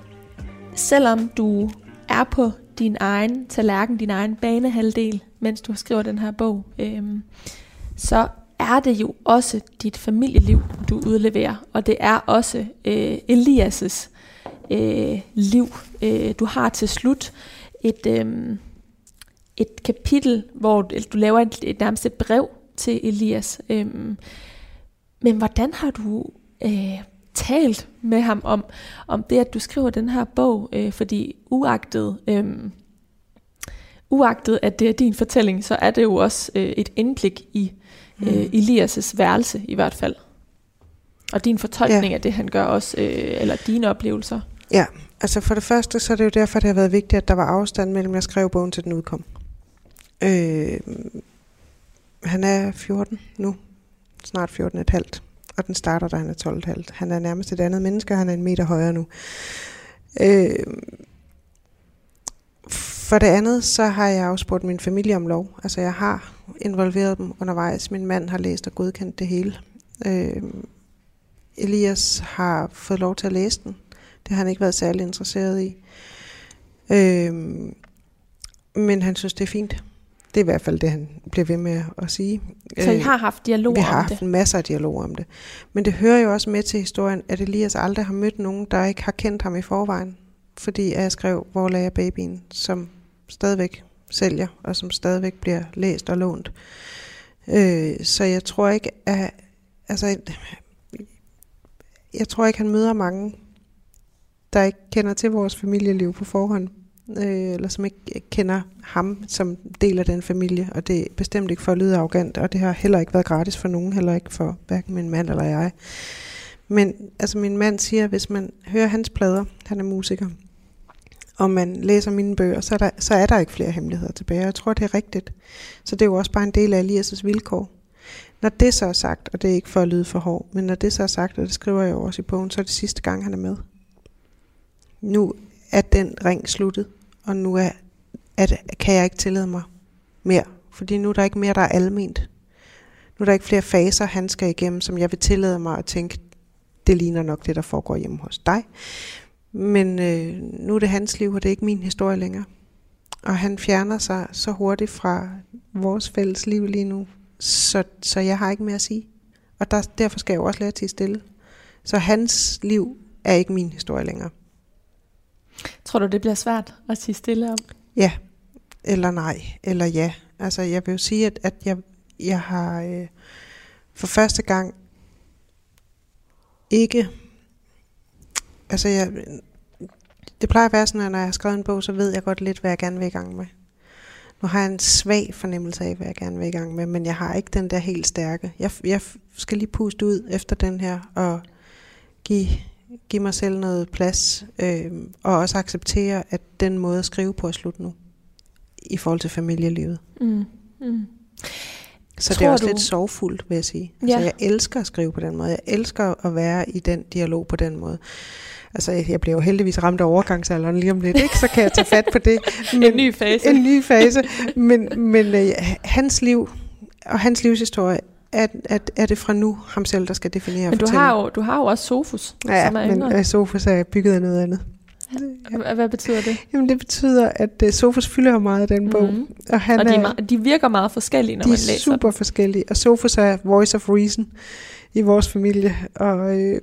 selvom du er på din egen tallerken, din egen banehalvdel, mens du skriver den her bog, øhm, så er det jo også dit familieliv, du udleverer, og det er også øh, Elias' øh, liv. Øh, du har til slut et, øh, et kapitel, hvor du laver et, et nærmest et brev til Elias. Øh, men hvordan har du øh, talt med ham om, om det, at du skriver den her bog? Øh, fordi uagtet, øh, uagtet, at det er din fortælling, så er det jo også øh, et indblik i øh, mm. Elias' værelse i hvert fald. Og din fortolkning ja. af det, han gør også, øh, eller dine oplevelser. Ja, altså for det første, så er det jo derfor, det har været vigtigt, at der var afstand mellem, jeg skrev bogen til den udkom. Øh, han er 14 nu, snart 14,5. Og den starter, da han er 12,5. Han er nærmest et andet menneske, han er en meter højere nu. Øh, for det andet, så har jeg også spurgt min familie om lov. Altså jeg har involveret dem undervejs. Min mand har læst og godkendt det hele. Øh, Elias har fået lov til at læse den. Det har han ikke været særlig interesseret i. Øh, men han synes, det er fint. Det er i hvert fald det, han bliver ved med at sige. Så I øh, har haft dialog om det? Vi har haft det. masser af dialog om det. Men det hører jo også med til historien, at Elias aldrig har mødt nogen, der ikke har kendt ham i forvejen. Fordi jeg skrev, hvor lagde jeg babyen, som stadigvæk sælger, og som stadigvæk bliver læst og lånt. Øh, så jeg tror ikke, at... Altså, jeg tror ikke, han møder mange, der ikke kender til vores familieliv på forhånd øh, eller som ikke kender ham som del af den familie, og det er bestemt ikke for at lyde arrogant, og det har heller ikke været gratis for nogen, heller ikke for hverken min mand eller jeg. Men altså min mand siger, at hvis man hører hans plader, han er musiker, og man læser mine bøger, så er, der, så er der ikke flere hemmeligheder tilbage. Jeg tror, det er rigtigt. Så det er jo også bare en del af Elias' vilkår. Når det så er sagt, og det er ikke for at lyde for hård, men når det så er sagt, og det skriver jeg jo også i bogen, så er det sidste gang, han er med. Nu er den ring sluttet og nu er, at, kan jeg ikke tillade mig mere. Fordi nu er der ikke mere, der er alment. Nu er der ikke flere faser, han skal igennem, som jeg vil tillade mig at tænke, det ligner nok det, der foregår hjemme hos dig. Men øh, nu er det hans liv, og det er ikke min historie længere. Og han fjerner sig så hurtigt fra vores fælles liv lige nu, så, så jeg har ikke mere at sige. Og der, derfor skal jeg jo også lære til stille. Så hans liv er ikke min historie længere. Tror du, det bliver svært at sige stille om? Ja, eller nej, eller ja. Altså jeg vil jo sige, at, at jeg, jeg har øh, for første gang ikke... Altså jeg, det plejer at være sådan, at når jeg har skrevet en bog, så ved jeg godt lidt, hvad jeg gerne vil i gang med. Nu har jeg en svag fornemmelse af, hvad jeg gerne vil i gang med, men jeg har ikke den der helt stærke. Jeg, jeg skal lige puste ud efter den her, og give, give mig selv noget plads, øh, og også acceptere, at den måde at skrive på er slut nu, i forhold til familielivet. Mm. Mm. Så Tror det er også du... lidt sorgfuldt, vil jeg sige. Altså, ja. Altså, jeg elsker at skrive på den måde. Jeg elsker at være i den dialog på den måde. Altså, jeg bliver jo heldigvis ramt af overgangsalderen lige om lidt, ikke? så kan jeg tage fat på det. Men, en ny fase. En ny fase. Men, men øh, hans liv og hans livshistorie, er, er, er det fra nu ham selv, der skal definere Men du har, jo, du har jo også Sofus, ja, som er men yngre. Sofus er bygget af noget andet. Ja. Hvad betyder det? Jamen det betyder, at uh, Sofus fylder meget af den bog. Mm-hmm. Og, han og de, er, meget, de virker meget forskellige, når de man læser De er super dem. forskellige. Og Sofus er voice of reason i vores familie. Og øh,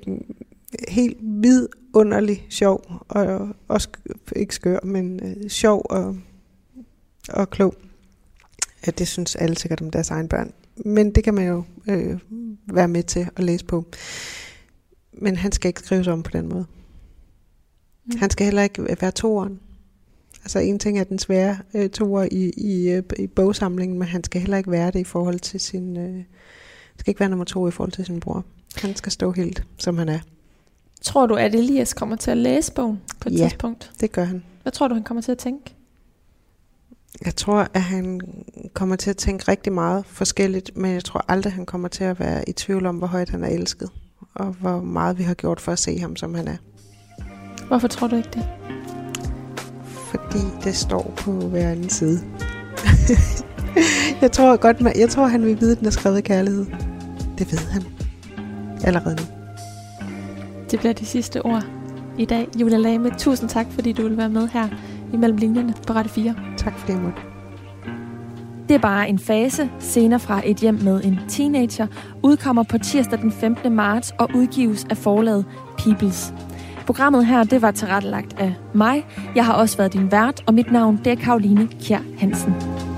helt vidunderlig sjov. Og også ikke skør, men øh, sjov og, og klog. Ja, det synes alle sikkert om deres egen børn. Men det kan man jo øh, være med til at læse på. Men han skal ikke skrives om på den måde. Mm. Han skal heller ikke være toeren. Altså en ting er den svære øh, toer i, i, øh, i bogsamlingen, men han skal heller ikke være det i forhold til sin... Øh, skal ikke være nummer to i forhold til sin bror. Han skal stå helt, som han er. Tror du, at Elias kommer til at læse bogen på et ja, tidspunkt? det gør han. Hvad tror du, han kommer til at tænke? Jeg tror, at han kommer til at tænke rigtig meget forskelligt, men jeg tror aldrig, han kommer til at være i tvivl om, hvor højt han er elsket, og hvor meget vi har gjort for at se ham, som han er. Hvorfor tror du ikke det? Fordi det står på hver anden side. jeg tror godt, man, jeg tror, han vil vide, at den er skrevet kærlighed. Det ved han. Allerede nu. Det bliver de sidste ord i dag. Julia Lame, tusind tak, fordi du vil være med her imellem linjerne på Radio 4. Tak for det, jeg måtte. Det er bare en fase. Senere fra et hjem med en teenager udkommer på tirsdag den 15. marts og udgives af forlaget Peoples. Programmet her, det var tilrettelagt af mig. Jeg har også været din vært, og mit navn det er Karoline Kjær Hansen.